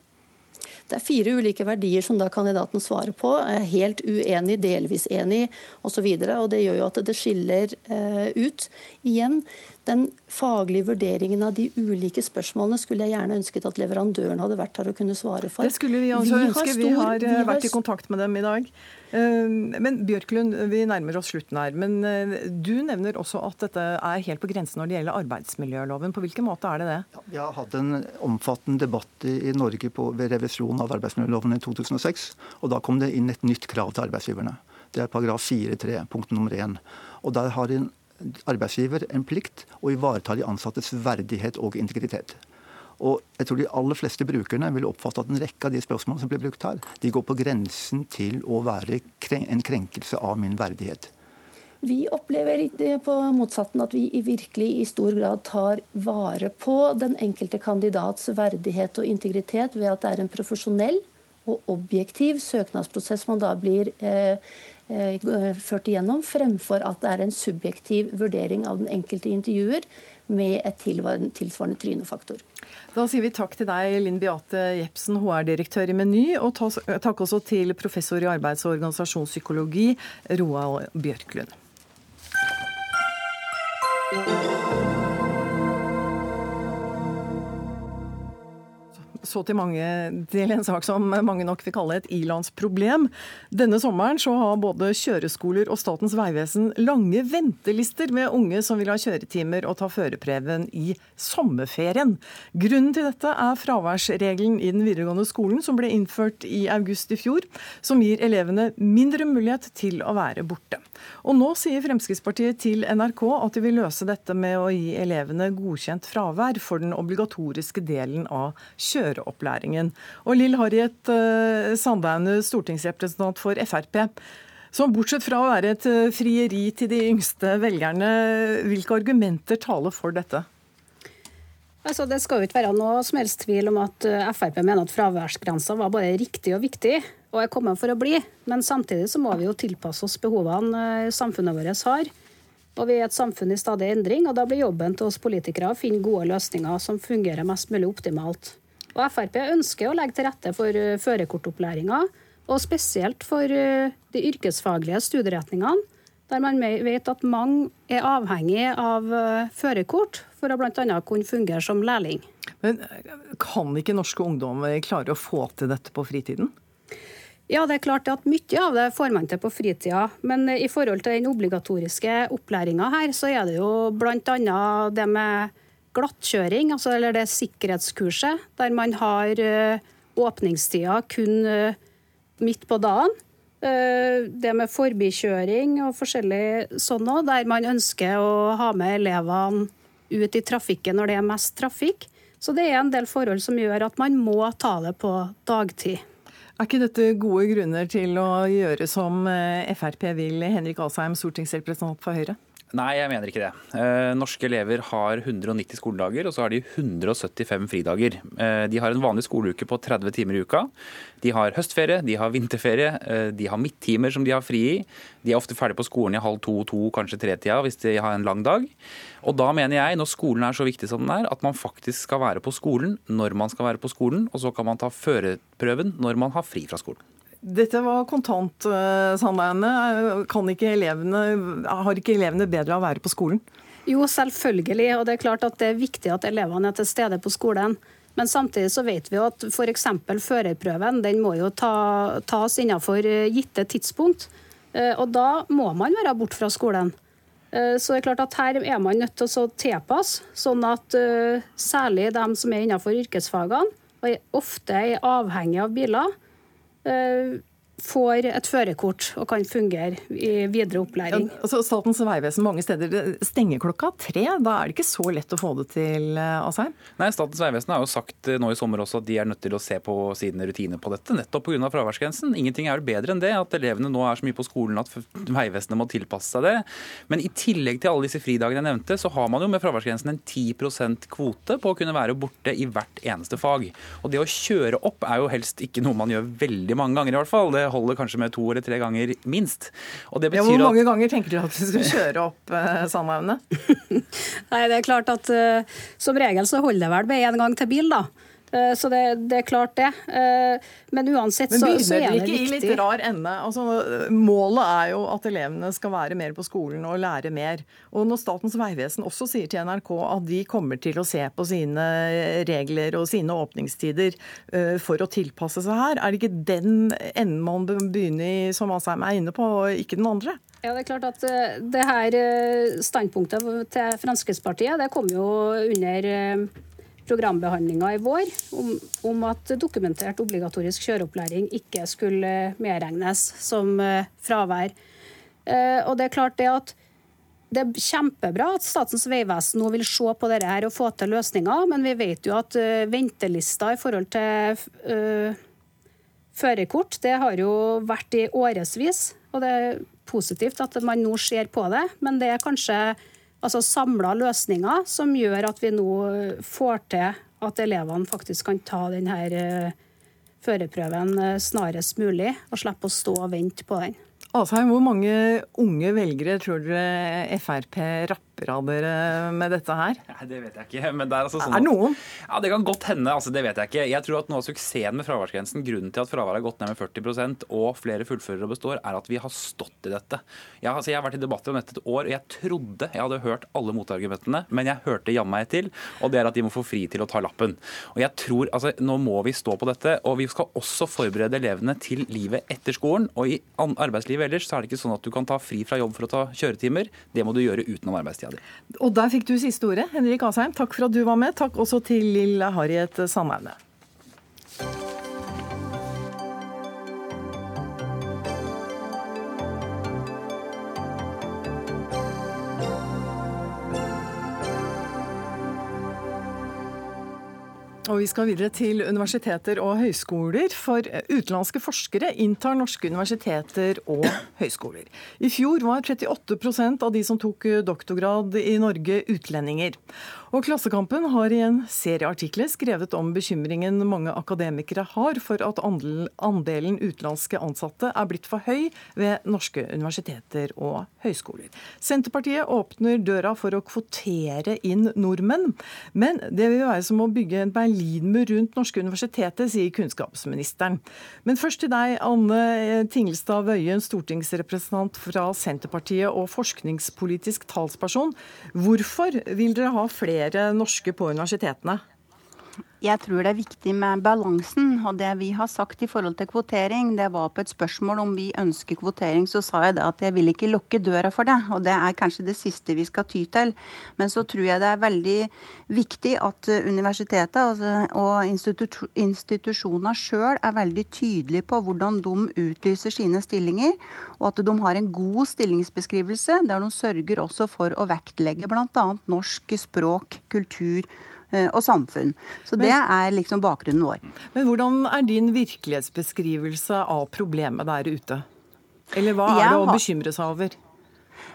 Det er fire ulike verdier som da kandidaten svarer på. Helt uenig, delvis enig osv. Det gjør jo at det skiller uh, ut. Igjen, den faglige vurderingen av de ulike spørsmålene skulle jeg gjerne ønsket at leverandøren hadde vært her og kunne svare for. Det skulle vi også vi ønske. Stor, vi har vært i kontakt med dem i dag. Ehm, men Bjørklund, vi nærmer oss slutten her. Men eh, du nevner også at dette er helt på grensen når det gjelder arbeidsmiljøloven. På hvilken måte er det det? Ja, vi har hatt en omfattende debatt i Norge på, ved revisjon av arbeidsmiljøloven i 2006. Og da kom det inn et nytt krav til arbeidsgiverne. Det er paragraf 4-3, punkt nummer 1. Og der har en arbeidsgiver en plikt å ivareta de ansattes verdighet og integritet. Og jeg tror de aller fleste brukerne vil oppfatte at en rekke av de spørsmålene som blir brukt her, de går på grensen til å være en krenkelse av min verdighet. Vi opplever på motsatten at vi virkelig i stor grad tar vare på den enkelte kandidats verdighet og integritet ved at det er en profesjonell og objektiv søknadsprosess man da blir eh, eh, ført igjennom, fremfor at det er en subjektiv vurdering av den enkelte intervjuer med et tilsvarende trynefaktor. Da sier vi takk til deg, Linn Beate Jepsen, HR-direktør i Meny, og takk også til professor i arbeids- og organisasjonspsykologi, Roald Bjørklund. Så til, mange, til en sak som mange nok vil kalle et ilandsproblem. Denne sommeren så har både kjøreskoler og Statens vegvesen lange ventelister med unge som vil ha kjøretimer og ta førerprøven i sommerferien. Grunnen til dette er fraværsregelen i den videregående skolen som ble innført i august i fjor, som gir elevene mindre mulighet til å være borte. Og nå sier Fremskrittspartiet til NRK at de vil løse dette med å gi elevene godkjent fravær for den obligatoriske delen av kjøreopplæringen. Og Lill Harriet uh, Sandaune, stortingsrepresentant for Frp. Som bortsett fra å være et eh, frieri til de yngste velgerne, hvilke argumenter taler for dette? Altså, det skal jo ikke være noe som helst tvil om at eh, Frp mener at fraværsgrensa var både riktig og viktig. og er kommet for å bli. Men samtidig så må vi jo tilpasse oss behovene samfunnet vårt har. Og vi er et samfunn i stadig endring, og da blir jobben til oss politikere å finne gode løsninger som fungerer mest mulig optimalt. Og Frp ønsker å legge til rette for førerkortopplæringa, og spesielt for de yrkesfaglige studieretningene, der man vet at mange er avhengig av førerkort for å bl.a. kunne fungere som lærling. Men Kan ikke norske ungdommer klare å få til dette på fritiden? Ja, det er klart at Mye av det får man til på fritida, men i forhold til den obligatoriske opplæringa her, så er det jo bl.a. det med glattkjøring, altså, eller det sikkerhetskurset, der man har uh, åpningstida kun uh, midt på dagen. Uh, det med forbikjøring og forskjellig sånn òg, der man ønsker å ha med elevene ut i trafikken når det er mest trafikk. Så det er en del forhold som gjør at man må ta det på dagtid. Er ikke dette gode grunner til å gjøre som eh, Frp vil, Henrik Asheim, stortingsrepresentant for Høyre? Nei, jeg mener ikke det. Eh, norske elever har 190 skoledager, og så har de 175 fridager. Eh, de har en vanlig skoleuke på 30 timer i uka. De har høstferie, de har vinterferie, eh, de har midttimer som de har fri i. De er ofte ferdig på skolen i halv to, to, kanskje tre-tida hvis de har en lang dag. Og da mener jeg, når skolen er så viktig som den er, at man faktisk skal være på skolen når man skal være på skolen, og så kan man ta førerprøven når man har fri fra skolen. Dette var kontantsamværene. Kan ikke elevene, har ikke elevene bedre av å være på skolen? Jo, selvfølgelig. Og det er klart at det er viktig at elevene er til stede på skolen. Men samtidig så vet vi at f.eks. førerprøven den må jo ta, tas innenfor gitte tidspunkt. Eh, og da må man være borte fra skolen. Eh, så det er klart at her er man nødt til å tilpasse, sånn at eh, særlig de som er innenfor yrkesfagene, og ofte er avhengig av biler, Eh, får et førerkort og kan fungere i videre opplæring. Ja, altså Statens vegvesen mange steder stenger klokka tre. Da er det ikke så lett å få det til, eh, Asheim? Nei, Statens vegvesen har jo sagt eh, nå i sommer også at de er nødt til å se på sine rutiner på dette, nettopp pga. fraværsgrensen. Ingenting er vel bedre enn det, at elevene nå er så mye på skolen at Vegvesenet må tilpasse seg det. Men i tillegg til alle disse fridagene jeg nevnte, så har man jo med fraværsgrensen en 10% kvote på å kunne være borte i hvert eneste fag. Og det å kjøre opp er jo helst ikke noe man gjør veldig mange ganger, i hvert fall. Det holder kanskje med to eller tre ganger minst. Og det betyr ja, hvor mange at... ganger tenker du at du skal kjøre opp eh, Sandhaugene? [LAUGHS] Nei, det er klart at uh, som regel så holder det vel med én gang til bil, da. Eh, så det, det, er klart, det. Men uansett så, så er det viktig. Men begynner dere ikke i litt rar ende? Altså, målet er jo at elevene skal være mer på skolen og lære mer. Og når Statens vegvesen også sier til NRK at de kommer til å se på sine regler og sine åpningstider for å tilpasse seg her, er det ikke den enden man begynner i, som Asheim er inne på, og ikke den andre? Ja, det er klart at det her Standpunktet til Fremskrittspartiet det kom jo under programbehandlinga i vår om, om, at dokumentert obligatorisk kjøreopplæring ikke skulle medregnes som uh, fravær. Uh, og Det er klart det at det er kjempebra at Statens vegvesen nå vil se på dette her og få til løsninger, men vi vet jo at uh, ventelista i forhold til førerkort det har jo vært i årevis. Og det er positivt at man nå ser på det, men det er kanskje altså samla løsninger som gjør at vi nå får til at elevene faktisk kan ta denne eh, førerprøven eh, snarest mulig, og slippe å stå og vente på den. Asheim, hvor mange unge velgere tror dere Frp rapper av dere med dette her? Nei, Det vet jeg ikke. men Det er altså sånn... Er det noen? Ja, Det kan godt hende. altså Det vet jeg ikke. Jeg tror at noe av suksessen med fraværsgrensen, grunnen til at fraværet har gått ned med 40% og flere fullfører og består, er at vi har stått i dette. Jeg, altså, jeg har vært i debatter om dette et år, og jeg trodde jeg hadde hørt alle motargumentene, men jeg hørte jammen meg til, og det er at de må få fri til å ta lappen. Og jeg tror, altså Nå må vi stå på dette, og vi skal også forberede elevene til livet etter skolen. og i arbeidslivet ellers så er det ikke sånn at du kan ta fri fra jobb for å ta kjøretimer. Det må du gjøre utenom arbeidstida di. Og der fikk du siste ordet, Henrik Asheim. Takk for at du var med. Takk også til Lill Harriet Sandaune. Og vi skal videre til universiteter og høyskoler, for utenlandske forskere inntar norske universiteter og høyskoler. I fjor var 38% av de som tok doktorgrad i Norge, utlendinger. Og Klassekampen har i en serie artikler skrevet om bekymringen mange akademikere har for at andelen utenlandske ansatte er blitt for høy ved norske universiteter og høyskoler. Senterpartiet åpner døra for å kvotere inn nordmenn, men det vil være som å bygge en berlinmur rundt norske universiteter, sier kunnskapsministeren. Men først til deg, Anne Tingelstad Wøien, stortingsrepresentant fra Senterpartiet og forskningspolitisk talsperson. Hvorfor vil dere ha flere flere norske på universitetene? Jeg tror det er viktig med balansen. Og det vi har sagt i forhold til kvotering, det var på et spørsmål om vi ønsker kvotering, så sa jeg det at jeg vil ikke lukke døra for det. Og det er kanskje det siste vi skal ty til. Men så tror jeg det er veldig viktig at universitetet altså, og institusjonene sjøl er veldig tydelige på hvordan de utlyser sine stillinger, og at de har en god stillingsbeskrivelse der de sørger også for å vektlegge bl.a. norsk språk, kultur, Eh, og samfunn. Så Det er liksom bakgrunnen vår. Men hvordan er din virkelighetsbeskrivelse av problemet der ute? Eller hva er det å bekymre seg over?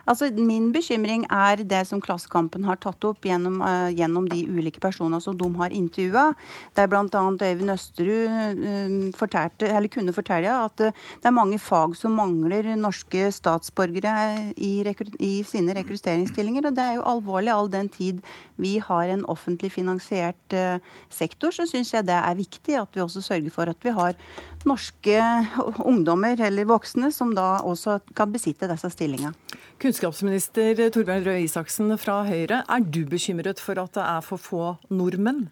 Altså, Min bekymring er det som Klassekampen har tatt opp gjennom, uh, gjennom de ulike personene som de har intervjua. Der bl.a. Øyvind Østerud uh, fortalte, kunne fortelle at uh, det er mange fag som mangler norske statsborgere i, i, sine rekrutteringsstillinger. Og det er jo alvorlig all den tid vi har en offentlig finansiert sektor. Så syns jeg det er viktig at vi også sørger for at vi har norske ungdommer eller voksne som da også kan besitte disse stillingene. Kunnskapsminister Torbjørn Røe Isaksen fra Høyre, er du bekymret for at det er for få nordmenn?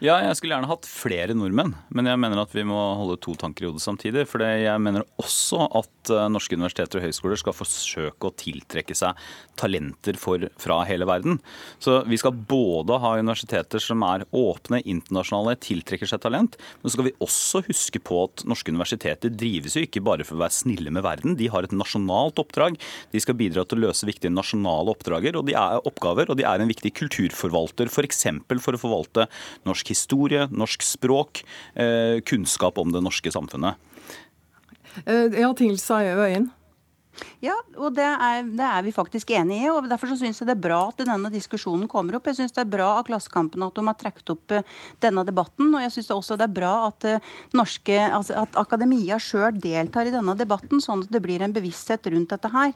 Ja, jeg skulle gjerne hatt flere nordmenn, men jeg mener at vi må holde to tanker i hodet samtidig. For jeg mener også at eh, norske universiteter og høyskoler skal forsøke å tiltrekke seg talenter for, fra hele verden. Så vi skal både ha universiteter som er åpne, internasjonale, tiltrekker seg talent, men så skal vi også huske på at norske universiteter drives jo ikke bare for å være snille med verden. De har et nasjonalt oppdrag. De skal bidra til å løse viktige nasjonale oppdrager, og de er oppgaver, og de er en viktig kulturforvalter, f.eks. For, for å forvalte norsk historie, norsk språk, eh, kunnskap om det norske samfunnet. Eh, ja, Tilsa Øyen. Ja, og det er, det er, vi faktisk enig i. og Derfor så syns jeg det er bra at denne diskusjonen kommer opp. Jeg syns det er bra av Klassekampen at de har trukket opp uh, denne debatten. Og jeg syns også det er bra at, uh, norske, altså at akademia sjøl deltar i denne debatten, sånn at det blir en bevissthet rundt dette her.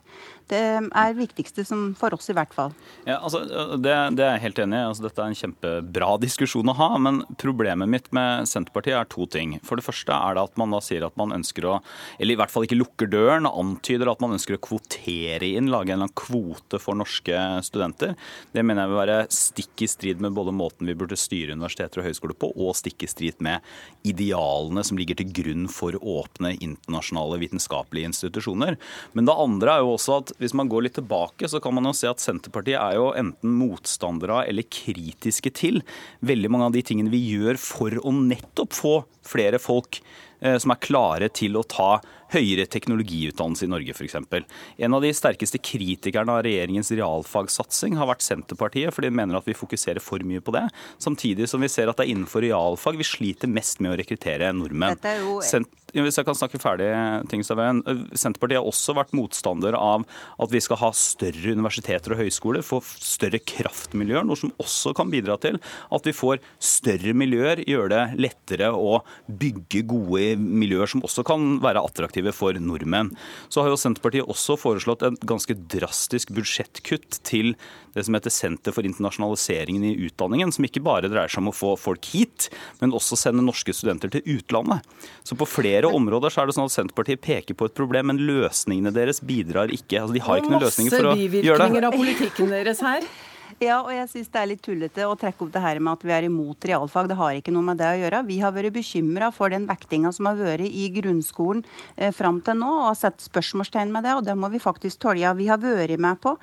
Det er det viktigste for oss, i hvert fall. Ja, altså, det, det er jeg helt enig i. Altså, dette er en kjempebra diskusjon å ha. Men problemet mitt med Senterpartiet er to ting. For det første er det at man da sier at man ønsker å, eller i hvert fall ikke lukker døren, antyder at man ønsker å kvotere inn, lage en eller annen kvote for norske studenter. Det mener jeg vil være stikk i strid med både måten vi burde styre universiteter og høyskoler på, og stikk i strid med idealene som ligger til grunn for åpne internasjonale vitenskapelige institusjoner. Men det andre er jo også at hvis man går litt tilbake, så kan man jo se at Senterpartiet er jo enten motstandere av eller kritiske til veldig mange av de tingene vi gjør for å nettopp få flere folk som er klare til å ta høyere teknologiutdannelse i Norge f.eks. En av de sterkeste kritikerne av regjeringens realfagsatsing har vært Senterpartiet, fordi de mener at vi fokuserer for mye på det. Samtidig som vi ser at det er innenfor realfag vi sliter mest med å rekruttere nordmenn. Dette er Jo... Hvis jeg kan snakke ferdig, Tingstadveien. Senterpartiet har også vært motstander av at vi skal ha større universiteter og høyskoler, få større kraftmiljøer, noe som også kan bidra til at vi får større miljøer, gjør det lettere å bygge gode miljøer som også kan være attraktive for nordmenn. Så har jo Senterpartiet også foreslått et ganske drastisk budsjettkutt til det som heter Senter for internasjonaliseringen i utdanningen, som ikke bare dreier seg om å få folk hit, men også sende norske studenter til utlandet. Så på flere områder så er det sånn at Senterpartiet peker på et problem, men løsningene deres bidrar ikke. Altså, de har ikke noen løsninger for å gjøre det. Masse bivirkninger av politikken deres her. Ja, og jeg syns det er litt tullete å trekke opp det her med at vi er imot realfag. Det har ikke noe med det å gjøre. Vi har vært bekymra for den vektinga som har vært i grunnskolen eh, fram til nå, og har sett spørsmålstegn med det, og det må vi faktisk tåle. Vi har vært med på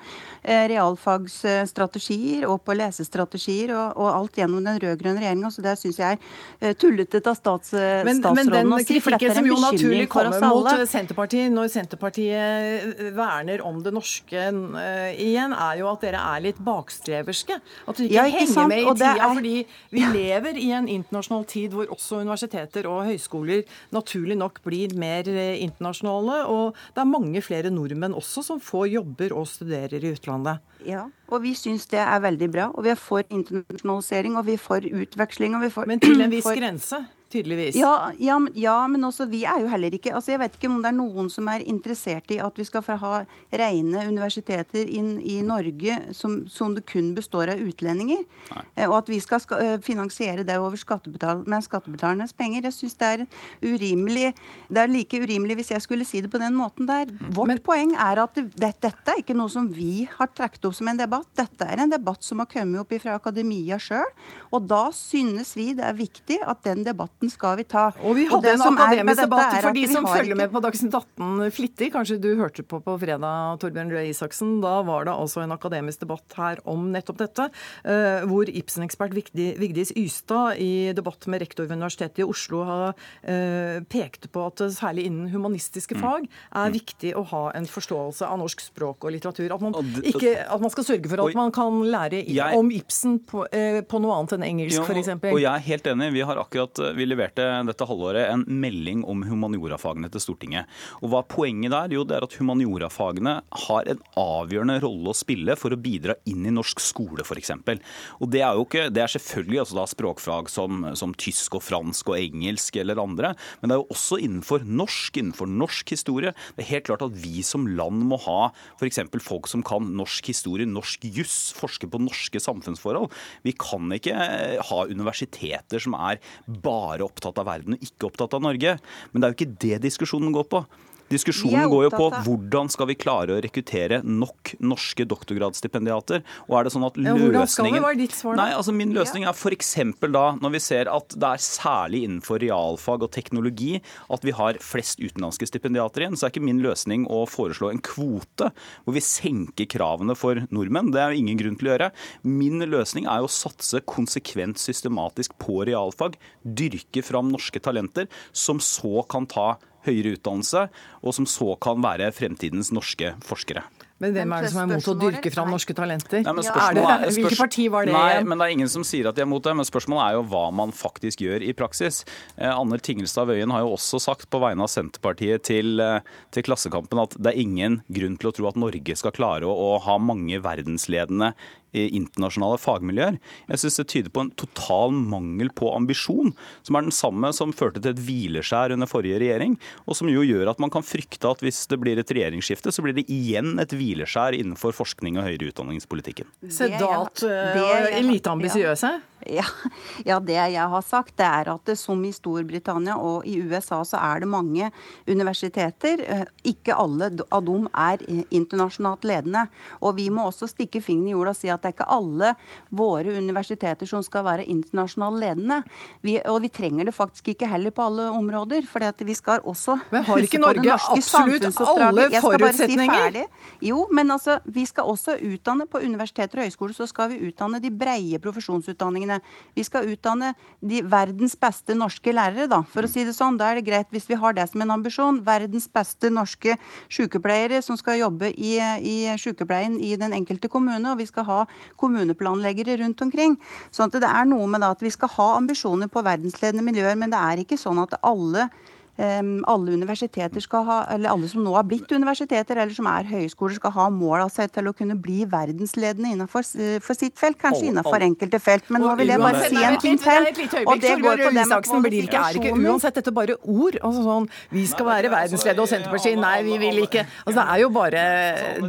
eh, realfagsstrategier og på lesestrategier og, og alt gjennom den rød-grønne regjeringa, så det syns jeg er eh, tullete av stats, men, statsråden å si. Men den kritikken som jo naturlig kommer mot Senterpartiet når Senterpartiet verner om det norske uh, igjen, er jo at dere er litt bakstreverske frihetsstreverske. At du ikke, Ja, ikke henger sant? med i tida. er- Fordi vi lever i en internasjonal tid hvor også universiteter og høyskoler naturlig nok blir mer eh, internasjonale. Og det er mange flere nordmenn også som får jobber og studerer i utlandet. Ja, og vi syns det er veldig bra. Og vi er for internasjonalisering, og vi er for utveksling. Og vi er for, Men til en viss [CLEARS THROAT] for- grense, tydeligvis. Ja, ja, men- ja, men også vi er jo heller ikke altså Jeg vet ikke om det er noen som er interessert i at vi skal få ha rene universiteter inn i Norge som, som det kun består av utlendinger. Nei. Og at vi skal ska, eh, finansiere det over skattebetal med skattebetalernes penger. Jeg syns det er urimelig. Det er like urimelig hvis jeg skulle si det på den måten der. Vårt poeng er at det, det, dette er ikke noe som vi har trukket opp som en debatt. Dette er en debatt som har kommet opp fra akademia sjøl. Og da synes vi det er viktig at den debatten skal vi ta. Og vi hadde og en akademisk debatt for de som følger ikke- med på Dagsnytt 18 flittig. Kanskje du hørte på på fredag, Torbjørn Røe Isaksen. Da var det altså en akademisk debatt her om nettopp dette. eh, Hvor Ibsen-ekspert Vigdis Ystad i debatt med rektor ved Universitetet i Oslo har eh, pekte på at det særlig innen humanistiske fag er viktig å ha en forståelse av norsk språk og litteratur. At man, ikke, at man skal sørge for at man kan lære om Ibsen på, eh, på noe annet enn engelsk, f.eks. Og jeg er helt enig. Vi har akkurat, vi leverte dette halvåret en melding om humaniorafagene til Stortinget. Og hva er poenget der? Jo, det er at humaniorafagene har en avgjørende rolle å spille for å bidra inn i norsk skole, f.eks. Og det er jo ikke, det er selvfølgelig altså da språkfag som, som tysk og fransk og engelsk eller andre, men det er jo også innenfor norsk, innenfor norsk historie. Det er helt klart at vi som land må ha f.eks. folk som kan norsk historie, norsk juss, forske på norske samfunnsforhold. Vi kan ikke ha universiteter som er bare opptatt av verden og ikke opptatt av Norge. Men det er jo ikke det diskusjonen går på. Diskusjonen går jo på hvordan skal vi klare å rekruttere nok norske doktorgradsstipendiater. Og er det sånn at løsningen? Nei, altså Min løsning er f.eks. da, når vi ser at det er særlig innenfor realfag og teknologi at vi har flest utenlandske stipendiater igjen, så er ikke min løsning å foreslå en kvote hvor vi senker kravene for nordmenn. Det er jo ingen grunn til å gjøre. Min løsning er jo å satse konsekvent systematisk på realfag, dyrke fram norske talenter, som så kan ta høyere utdannelse, og som så kan være fremtidens norske forskere. Men hvem er det som er imot å dyrke fram norske talenter? Nei, men er er- parti var det Nei, men det er ingen som sier at de er mot det. Men spørsmålet er jo hva man faktisk gjør i praksis. Eh, Anner Tingelstad Wøien har jo også sagt på vegne av Senterpartiet til, eh, til Klassekampen at det er ingen grunn til å tro at Norge skal klare å, å ha mange verdensledende internasjonale fagmiljøer. Jeg syns det tyder på en total mangel på ambisjon, som er den samme som førte til et hvileskjær under forrige regjering, og som jo gjør at man kan frykte at hvis det blir et regjeringsskifte, så blir det igjen et hvileskjær innenfor forskning og høyere utdanningspolitikken. Sedat Det og jeg- lite ambisiøse? Ja, ja, det jeg har sagt, det er at det, som i Storbritannia og i USA, så er det mange universiteter. eh, Ikke alle av dem er eh, internasjonalt ledende. Og vi må også stikke fingeren i jorda og si at det er ikke alle våre universiteter som skal være internasjonalt ledende. Vi, og vi trenger det faktisk ikke heller på alle områder. For vi skal også Men har ikke Norge absolutt alle forutsetninger? si? Jo, men altså, vi skal også utdanne på universiteter og høyskoler, så skal vi utdanne de breie profesjonsutdanningene. Vi skal utdanne de verdens beste norske lærere, da, for å si det sånn. Da er det greit hvis vi har det som en ambisjon. Verdens beste norske sykepleiere som skal jobbe i, i sykepleien i den enkelte kommune, og vi skal ha kommuneplanleggere rundt omkring. Sånn at det er noe med da at vi skal ha ambisjoner på verdensledende miljøer, men det er ikke sånn at alle alle universiteter skal ha, eller alle som nå har blitt universiteter eller som er høyskoler, skal ha mål av seg til å kunne bli verdensledende innenfor for sitt felt. Kanskje innenfor enkelte felt. Men nå vil jeg bare si en ting til. Og det går på det med Isaksen blir ikke, er ikke kvalifikasjoner. uansett dette bare ord. Altså sånn, vi skal være verdensledende, og Senterpartiet nei, vi vil ikke. Altså, det er jo bare,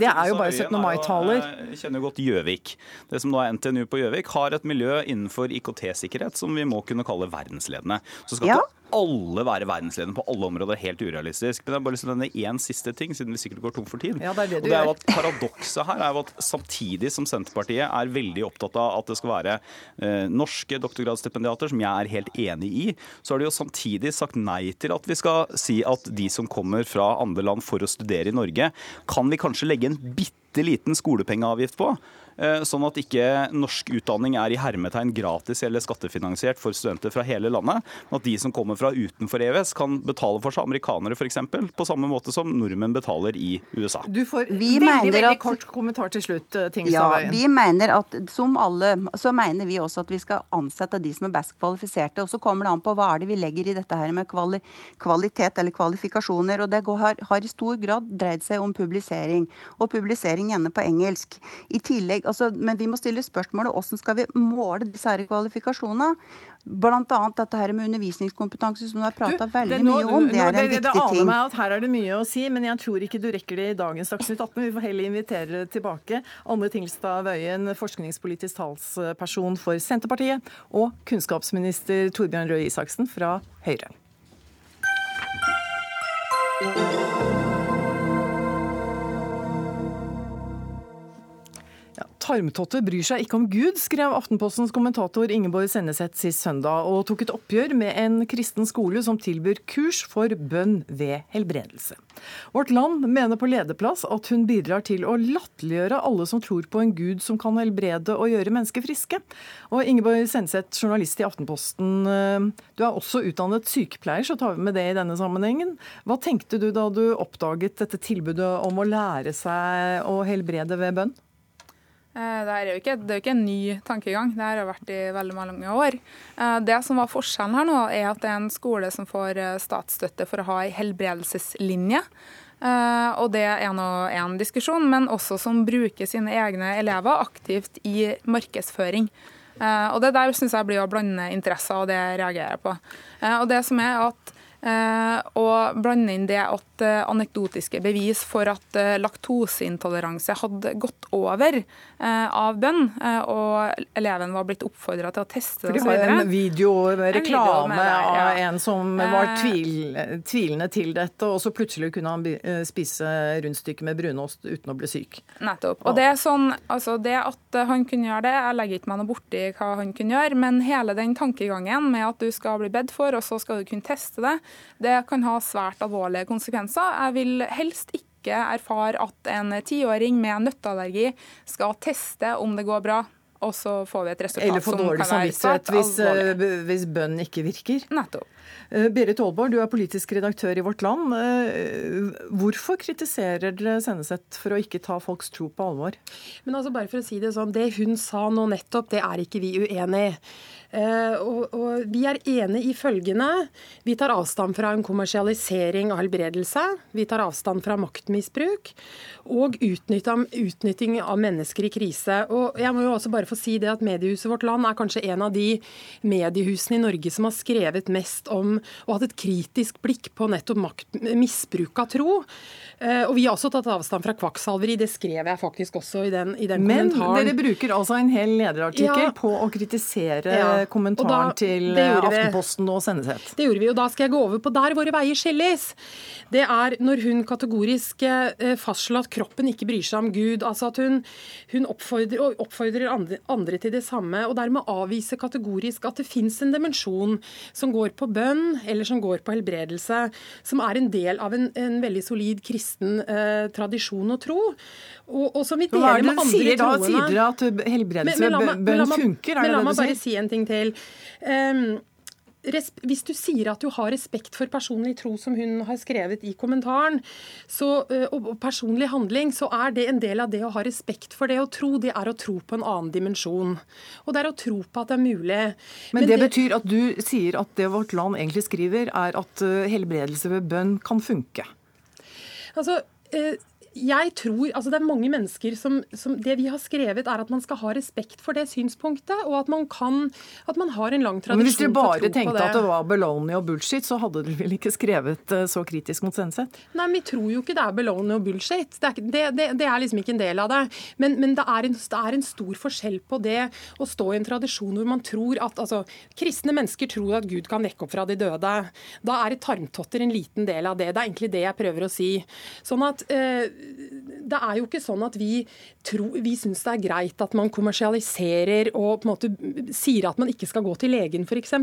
det er jo bare 17. mai-taler. Jeg kjenner godt Gjøvik. Det som nå er NTNU på Gjøvik, har et miljø innenfor IKT-sikkerhet som vi må kunne kalle verdensledende. Så skal Ja. ikke alle være verdensledende på alle områder. Helt urealistisk. Men jeg har bare lyst til å nevne én siste ting, siden vi sikkert går tom for tid. Ja, det er det Og det er jo at Paradokset her er jo at samtidig som Senterpartiet er veldig opptatt av at det skal være eh, norske doktorgradsstipendiater, som jeg er helt enig i, så har de jo samtidig sagt nei til at vi skal si at de som kommer fra andre land for å studere i Norge, kan vi kanskje legge en bitte liten skolepengeavgift på. Eh, sånn at ikke norsk utdanning er i hermetegn gratis eller skattefinansiert for studenter fra hele landet. Men at de som kommer fra utenfor EØS kan betale for seg, amerikanere f.eks., på samme måte som nordmenn betaler i USA. Du får vi veldig, veldig at, kort kommentar til slutt, eh, Ja, vi mener at som alle, så mener vi også at vi skal ansette de som er best kvalifiserte. Og så kommer det an på hva er det vi legger i dette her med kvali, kvalitet eller kvalifikasjoner. Og det går, har, har, i stor grad dreid seg om publisering. Og publisering gjerne på engelsk. I tillegg altså, men vi må stille spørsmålet hvordan skal vi måle disse her kvalifikasjonene. Bl.a. dette her med undervisningskompetanse, som du har prata veldig nå, mye om. Det er en det, viktig det ting. Meg at her er det mye å si, men jeg tror ikke du rekker det i dagens Dagsnytt 18. Vi får heller invitere tilbake Anne Tingelstad Wøien, forskningspolitisk talsperson for Senterpartiet, og kunnskapsminister Torbjørn Røe Isaksen fra Høyre. Tarmtotte bryr seg ikke om Gud, skrev Aftenpostens kommentator Ingeborg Senneset sist søndag, og tok et oppgjør med en kristen skole som tilbyr kurs for bønn ved helbredelse. Vårt Land mener på lederplass at hun bidrar til å latterliggjøre alle som tror på en gud som kan helbrede og gjøre mennesker friske. Og Ingeborg Senneset, journalist i Aftenposten, eh, du er også utdannet sykepleier, så tar vi med det i denne sammenhengen. Hva tenkte du da du oppdaget dette tilbudet om å lære seg å helbrede ved bønn? Eh, det er jo ikke, er jo ikke en ny tankegang, det har vært i veldig mange år. Eh, det som var forskjellen her nå, er at det er en skole som får eh, statsstøtte for å ha ei helbredelseslinje. Og det er nå én diskusjon, men også som bruker sine egne elever aktivt i markedsføring. Og det der syns jeg blir å blande interesser, og det reagerer jeg på. Og det som er at og blande inn det at eh, anekdotiske bevis for at eh, laktoseintoleranse hadde gått over av bønn, og eleven var blitt oppfordra til å teste det. For de har en videoreklame av en som var tvil, tvilende til dette, og så plutselig kunne han spise rundstykke med brunost uten å bli syk. Nettopp. Og det er sånn, altså det at han kunne gjøre det, jeg legger ikke meg noe borti hva han kunne gjøre, men hele den tankegangen med at du skal bli bedt for, og så skal du kunne teste det, det kan ha svært alvorlige konsekvenser. Jeg vil helst ikke erfare at en tiåring med nøtteallergi skal teste om det går bra og så får vi et resultat Eller få dårlig samvittighet hvis, eh, hvis bønn ikke virker. Nettopp. Eh, Berit Aalborg, du er politisk redaktør i Vårt Land. Eh, hvorfor kritiserer dere Senneset for å ikke ta folks tro på alvor? Men altså bare for å si Det sånn, det hun sa nå nettopp, det er ikke vi uenig i. Eh, og, og, vi er enig i følgende. Vi tar avstand fra en kommersialisering av helbredelse. Vi tar avstand fra maktmisbruk og utnytting av mennesker i krise. Og jeg må jo også bare få si det at Mediehuset Vårt Land er kanskje en av de mediehusene i Norge som har skrevet mest om og hatt et kritisk blikk på nettopp makt, misbruk av tro. Eh, og vi har også tatt avstand fra kvakksalveri. Det skrev jeg faktisk også i den, i den Men kommentaren. Men dere bruker altså en hel lederartikkel ja. på å kritisere ja kommentaren da, til Aftenposten og Senneset. Det gjorde vi, og da skal jeg gå over på der våre veier skilles. Det er når hun kategorisk eh, fastslår at kroppen ikke bryr seg om Gud. altså at Hun, hun oppfordrer, oppfordrer andre, andre, til det samme, og dermed avviser kategorisk at det fins en dimensjon som går på bønn, eller som går på helbredelse, som er en del av en, en veldig solid kristen eh, tradisjon og tro. Og, og som vi deler med andre sier, troende. Da sier dere at helbredelse ved bønn funker? Men la meg bare si en ting til. Um, hvis du sier at du har respekt for personlig tro, som hun har skrevet i kommentaren, så, og personlig handling, så er det en del av det å ha respekt for det å tro. Det er å tro på en annen dimensjon. Og det er å tro på at det er mulig. Men, Men det, det, betyr at du sier at det Vårt Land egentlig skriver, er at helbredelse ved bønn kan funke? Altså, jeg tror, altså Det er mange mennesker som, som, Det vi har skrevet, er at man skal ha respekt for det synspunktet, og at man kan, at man har en lang tradisjon for å tro på det. Men Hvis dere bare tenkte at det var baloney og bullshit, så hadde dere vel ikke skrevet eh, så kritisk mot Senset? Nei, men vi tror jo ikke det er baloney og bullshit. Det er, det, det, det er, liksom ikke en del av det. Men, men det, er en, det, er en, stor forskjell på det å stå i en tradisjon hvor man tror at altså, Kristne mennesker tror at Gud kan vekke opp fra de døde. Da er tarmtotter en liten del av det. Det er egentlig det jeg prøver å si. Sånn at eh, det er jo ikke sånn at vi, tror, vi syns det er greit at man kommersialiserer og på en måte sier at man ikke skal gå til legen f.eks.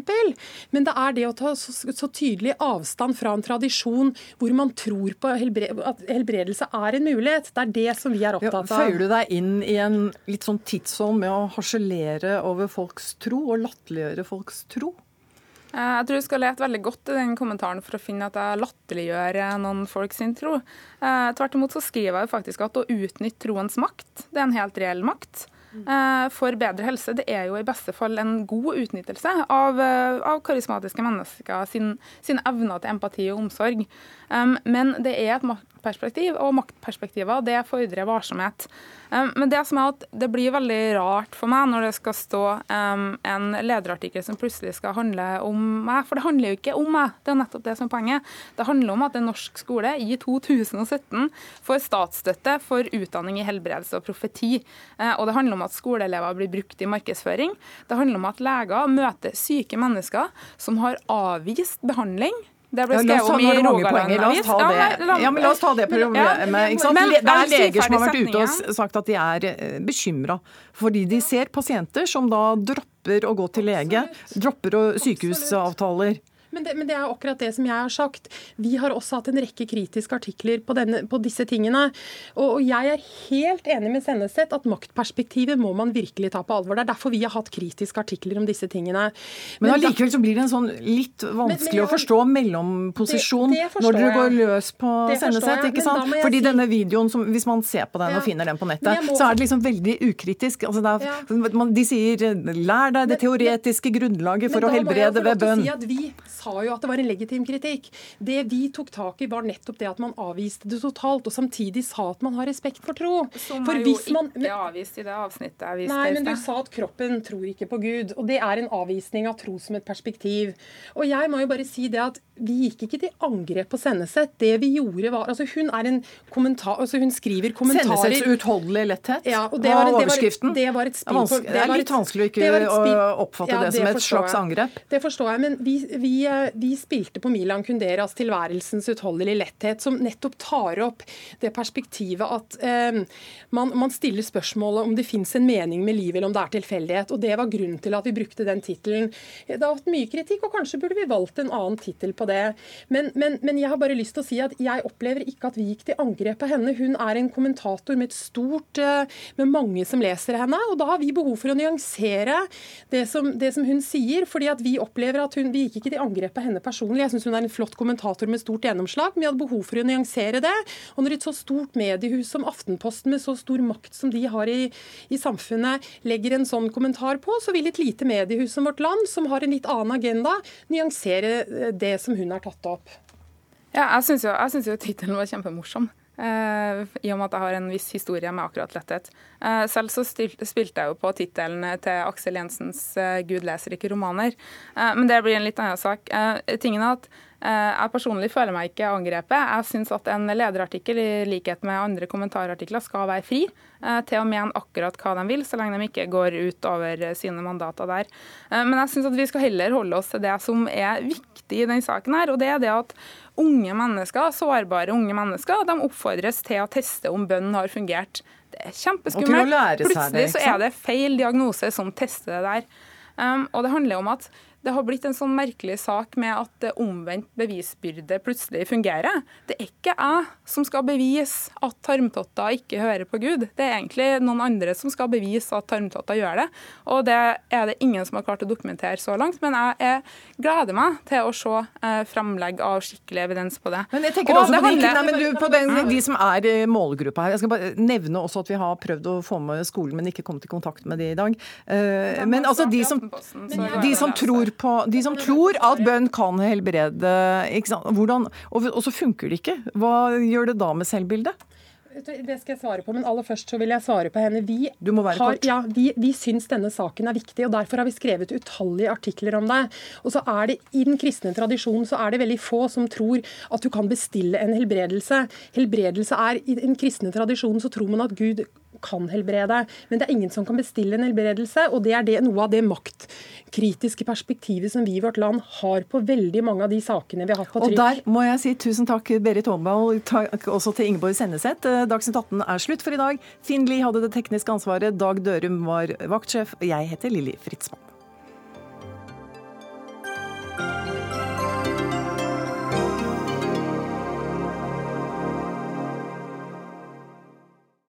Men det er det å ta så, så, tydelig avstand fra en tradisjon hvor man tror på helbre, at helbredelse er en mulighet. Det er det som vi er opptatt av. Ja, føyer du deg inn i en litt sånn tidsånd med å harselere over folks tro og latterliggjøre folks tro? Eh, jeg tror du skal lete veldig godt i den kommentaren for å finne at jeg latterliggjør eh, noen folk sin tro. Eh, tvert imot så skriver jeg faktisk at å utnytte troens makt, det er en helt reell makt. For bedre helse det er jo i beste fall en god utnyttelse av, av karismatiske mennesker sin, sin evner til empati og omsorg. Men det er et maktperspektiv, og maktperspektiver det fordrer varsomhet. Men det som er at det blir veldig rart for meg når det skal stå en lederartikkel som plutselig skal handle om meg, for det handler jo ikke om meg. Det er nettopp det som er poenget. Det handler om at en norsk skole i 2017 får statsstøtte for utdanning i helbredelse og profeti. Uh, og det handler om at skoleelever blir brukt i markedsføring. Det handler om at leger møter syke mennesker som har avvist behandling det ble skrevet ja, om i Rogaland La oss ta det. Ja, men la oss ta det problemet. Ikke sant? det er leger som har vært ute og sagt at de er eh, bekymra fordi de ser pasienter som da dropper å gå til lege, dropper sykehusavtaler. Men det, men det, er akkurat det som jeg har sagt. Vi har også hatt en rekke kritiske artikler på, denne, på disse tingene. Og, og, jeg er helt enig med Senneset at maktperspektivet må man virkelig ta på alvor. Det er derfor vi har hatt kritiske artikler om disse tingene. Men, allikevel så blir det en sånn litt vanskelig men, men, å forstå mellomposisjon det, det når dere går løs på Senneset. ikke sant? Fordi si... denne videoen, som, hvis man ser på den ja. og finner den på nettet, må... så er det liksom veldig ukritisk. Altså er, ja. man, de sier 'lær deg det teoretiske grunnlaget for å helbrede ved bønn'. Si at vi sa jo at det var en legitim kritikk. Det vi tok tak i, var nettopp det at man avviste det totalt, og samtidig sa at man har respekt for tro. Som for jo ikke man, avvist i det avsnittet jeg viste Nei, men du sa at kroppen tror ikke på Gud. Og det er en avvisning av tro som et perspektiv. Og jeg må jo bare si det at vi gikk ikke til angrep på Senneset. Det vi gjorde var altså Hun er en kommentar, altså hun skriver kommentarer Sennesets utholdelige letthet ja, og det var, overskriften. Det var, et spill på, det, det er litt vanskelig å ikke oppfatte ja, det, som et slags angrep. Det forstår jeg, men vi, vi, vi spilte på Milan Kunderas 'Tilværelsens utholdelige letthet', som nettopp tar opp det perspektivet at eh, man, man, stiller spørsmålet om det fins en mening med livet, eller om det er tilfeldighet. Og Det var grunnen til at vi brukte den tittelen. Det har hatt mye kritikk, og kanskje burde vi valgt en annen tittel på det. Men, men, men, jeg har bare lyst til å si at jeg opplever ikke at vi gikk til angrep på henne. Hun er en kommentator med et stort eh, med mange som leser henne. Og da har vi behov for å nyansere det som, det som hun sier. fordi at vi opplever at hun, Vi gikk ikke til angrep på henne personlig. Jeg syns hun er en flott kommentator med stort gjennomslag. Men vi hadde behov for å nyansere det. Og når et så stort mediehus som Aftenposten, med så stor makt som de har i, i samfunnet, legger en sånn kommentar på, så vil et lite mediehus som Vårt Land, som har en litt annen agenda, nyansere eh, det som hun har tatt opp. Ja, jeg syns jo, jeg jo tittelen var kjempemorsom. Uh, I og med at jeg har en viss historie med akkurat letthet. Uh, selv så spilte jeg jo på tittelen til Aksel Jensens uh, 'Gud leser ikke romaner'. men det blir en litt annen sak. tingen er at jeg personlig føler meg ikke angrepet. Jeg syns at en lederartikkel i likhet med andre kommentarartikler skal være fri til å mene akkurat hva de vil, så lenge de ikke går ut over sine mandater der. Men jeg syns at vi skal heller holde oss til det som er viktig i denne saken her, og det er det at unge mennesker, sårbare unge mennesker, de oppfordres til å teste om bønnen har fungert. Det er kjempeskummelt. Plutselig så er det feil diagnose som tester det der. Og det handler om at det har blitt en sånn merkelig sak med at omvendt bevisbyrde plutselig fungerer. Det er ikke jeg som skal bevise at tarmtotter ikke hører på Gud. Det er egentlig noen andre som skal bevise at tarmtotter gjør det. Og det er det ingen som har klart å dokumentere så langt. Men jeg gleder meg til å se eh, framlegg av skikkelig evidens på det. Men jeg tenker og også på, de, nei, du, på den, de som er eh, målgruppa her. Jeg skal bare nevne også at vi har prøvd å få med skolen, men ikke kommet i kontakt med de i dag. Men altså de som, de som tror på De som tror at bønn kan helbrede, Hvordan, og, og så funker det ikke. Hva gjør det da med selvbildet? Det skal jeg svare på, men aller først så vil jeg svare på henne. Vi, du må være har, kort. Ja, vi, vi syns denne saken er viktig, og derfor har vi skrevet utallige artikler om det. Og så er det I den kristne tradisjonen så er det veldig få som tror at du kan bestille en helbredelse. Helbredelse er, I den kristne tradisjonen så tror man at Gud kan helbrede. Men det er ingen som kan bestille en helbredelse, og det er det, noe av det maktkritiske perspektivet som vi i vårt land har på veldig mange av de sakene vi har hatt på trykk. Og der må jeg si tusen takk Berit Håndball, takk også til Ingeborg Senneset. Eh, Dagsnytt 18 er slutt for i dag. Finn Lie hadde det tekniske ansvaret, Dag Dørum var vaktsjef, og jeg heter Lilly Fritzmann.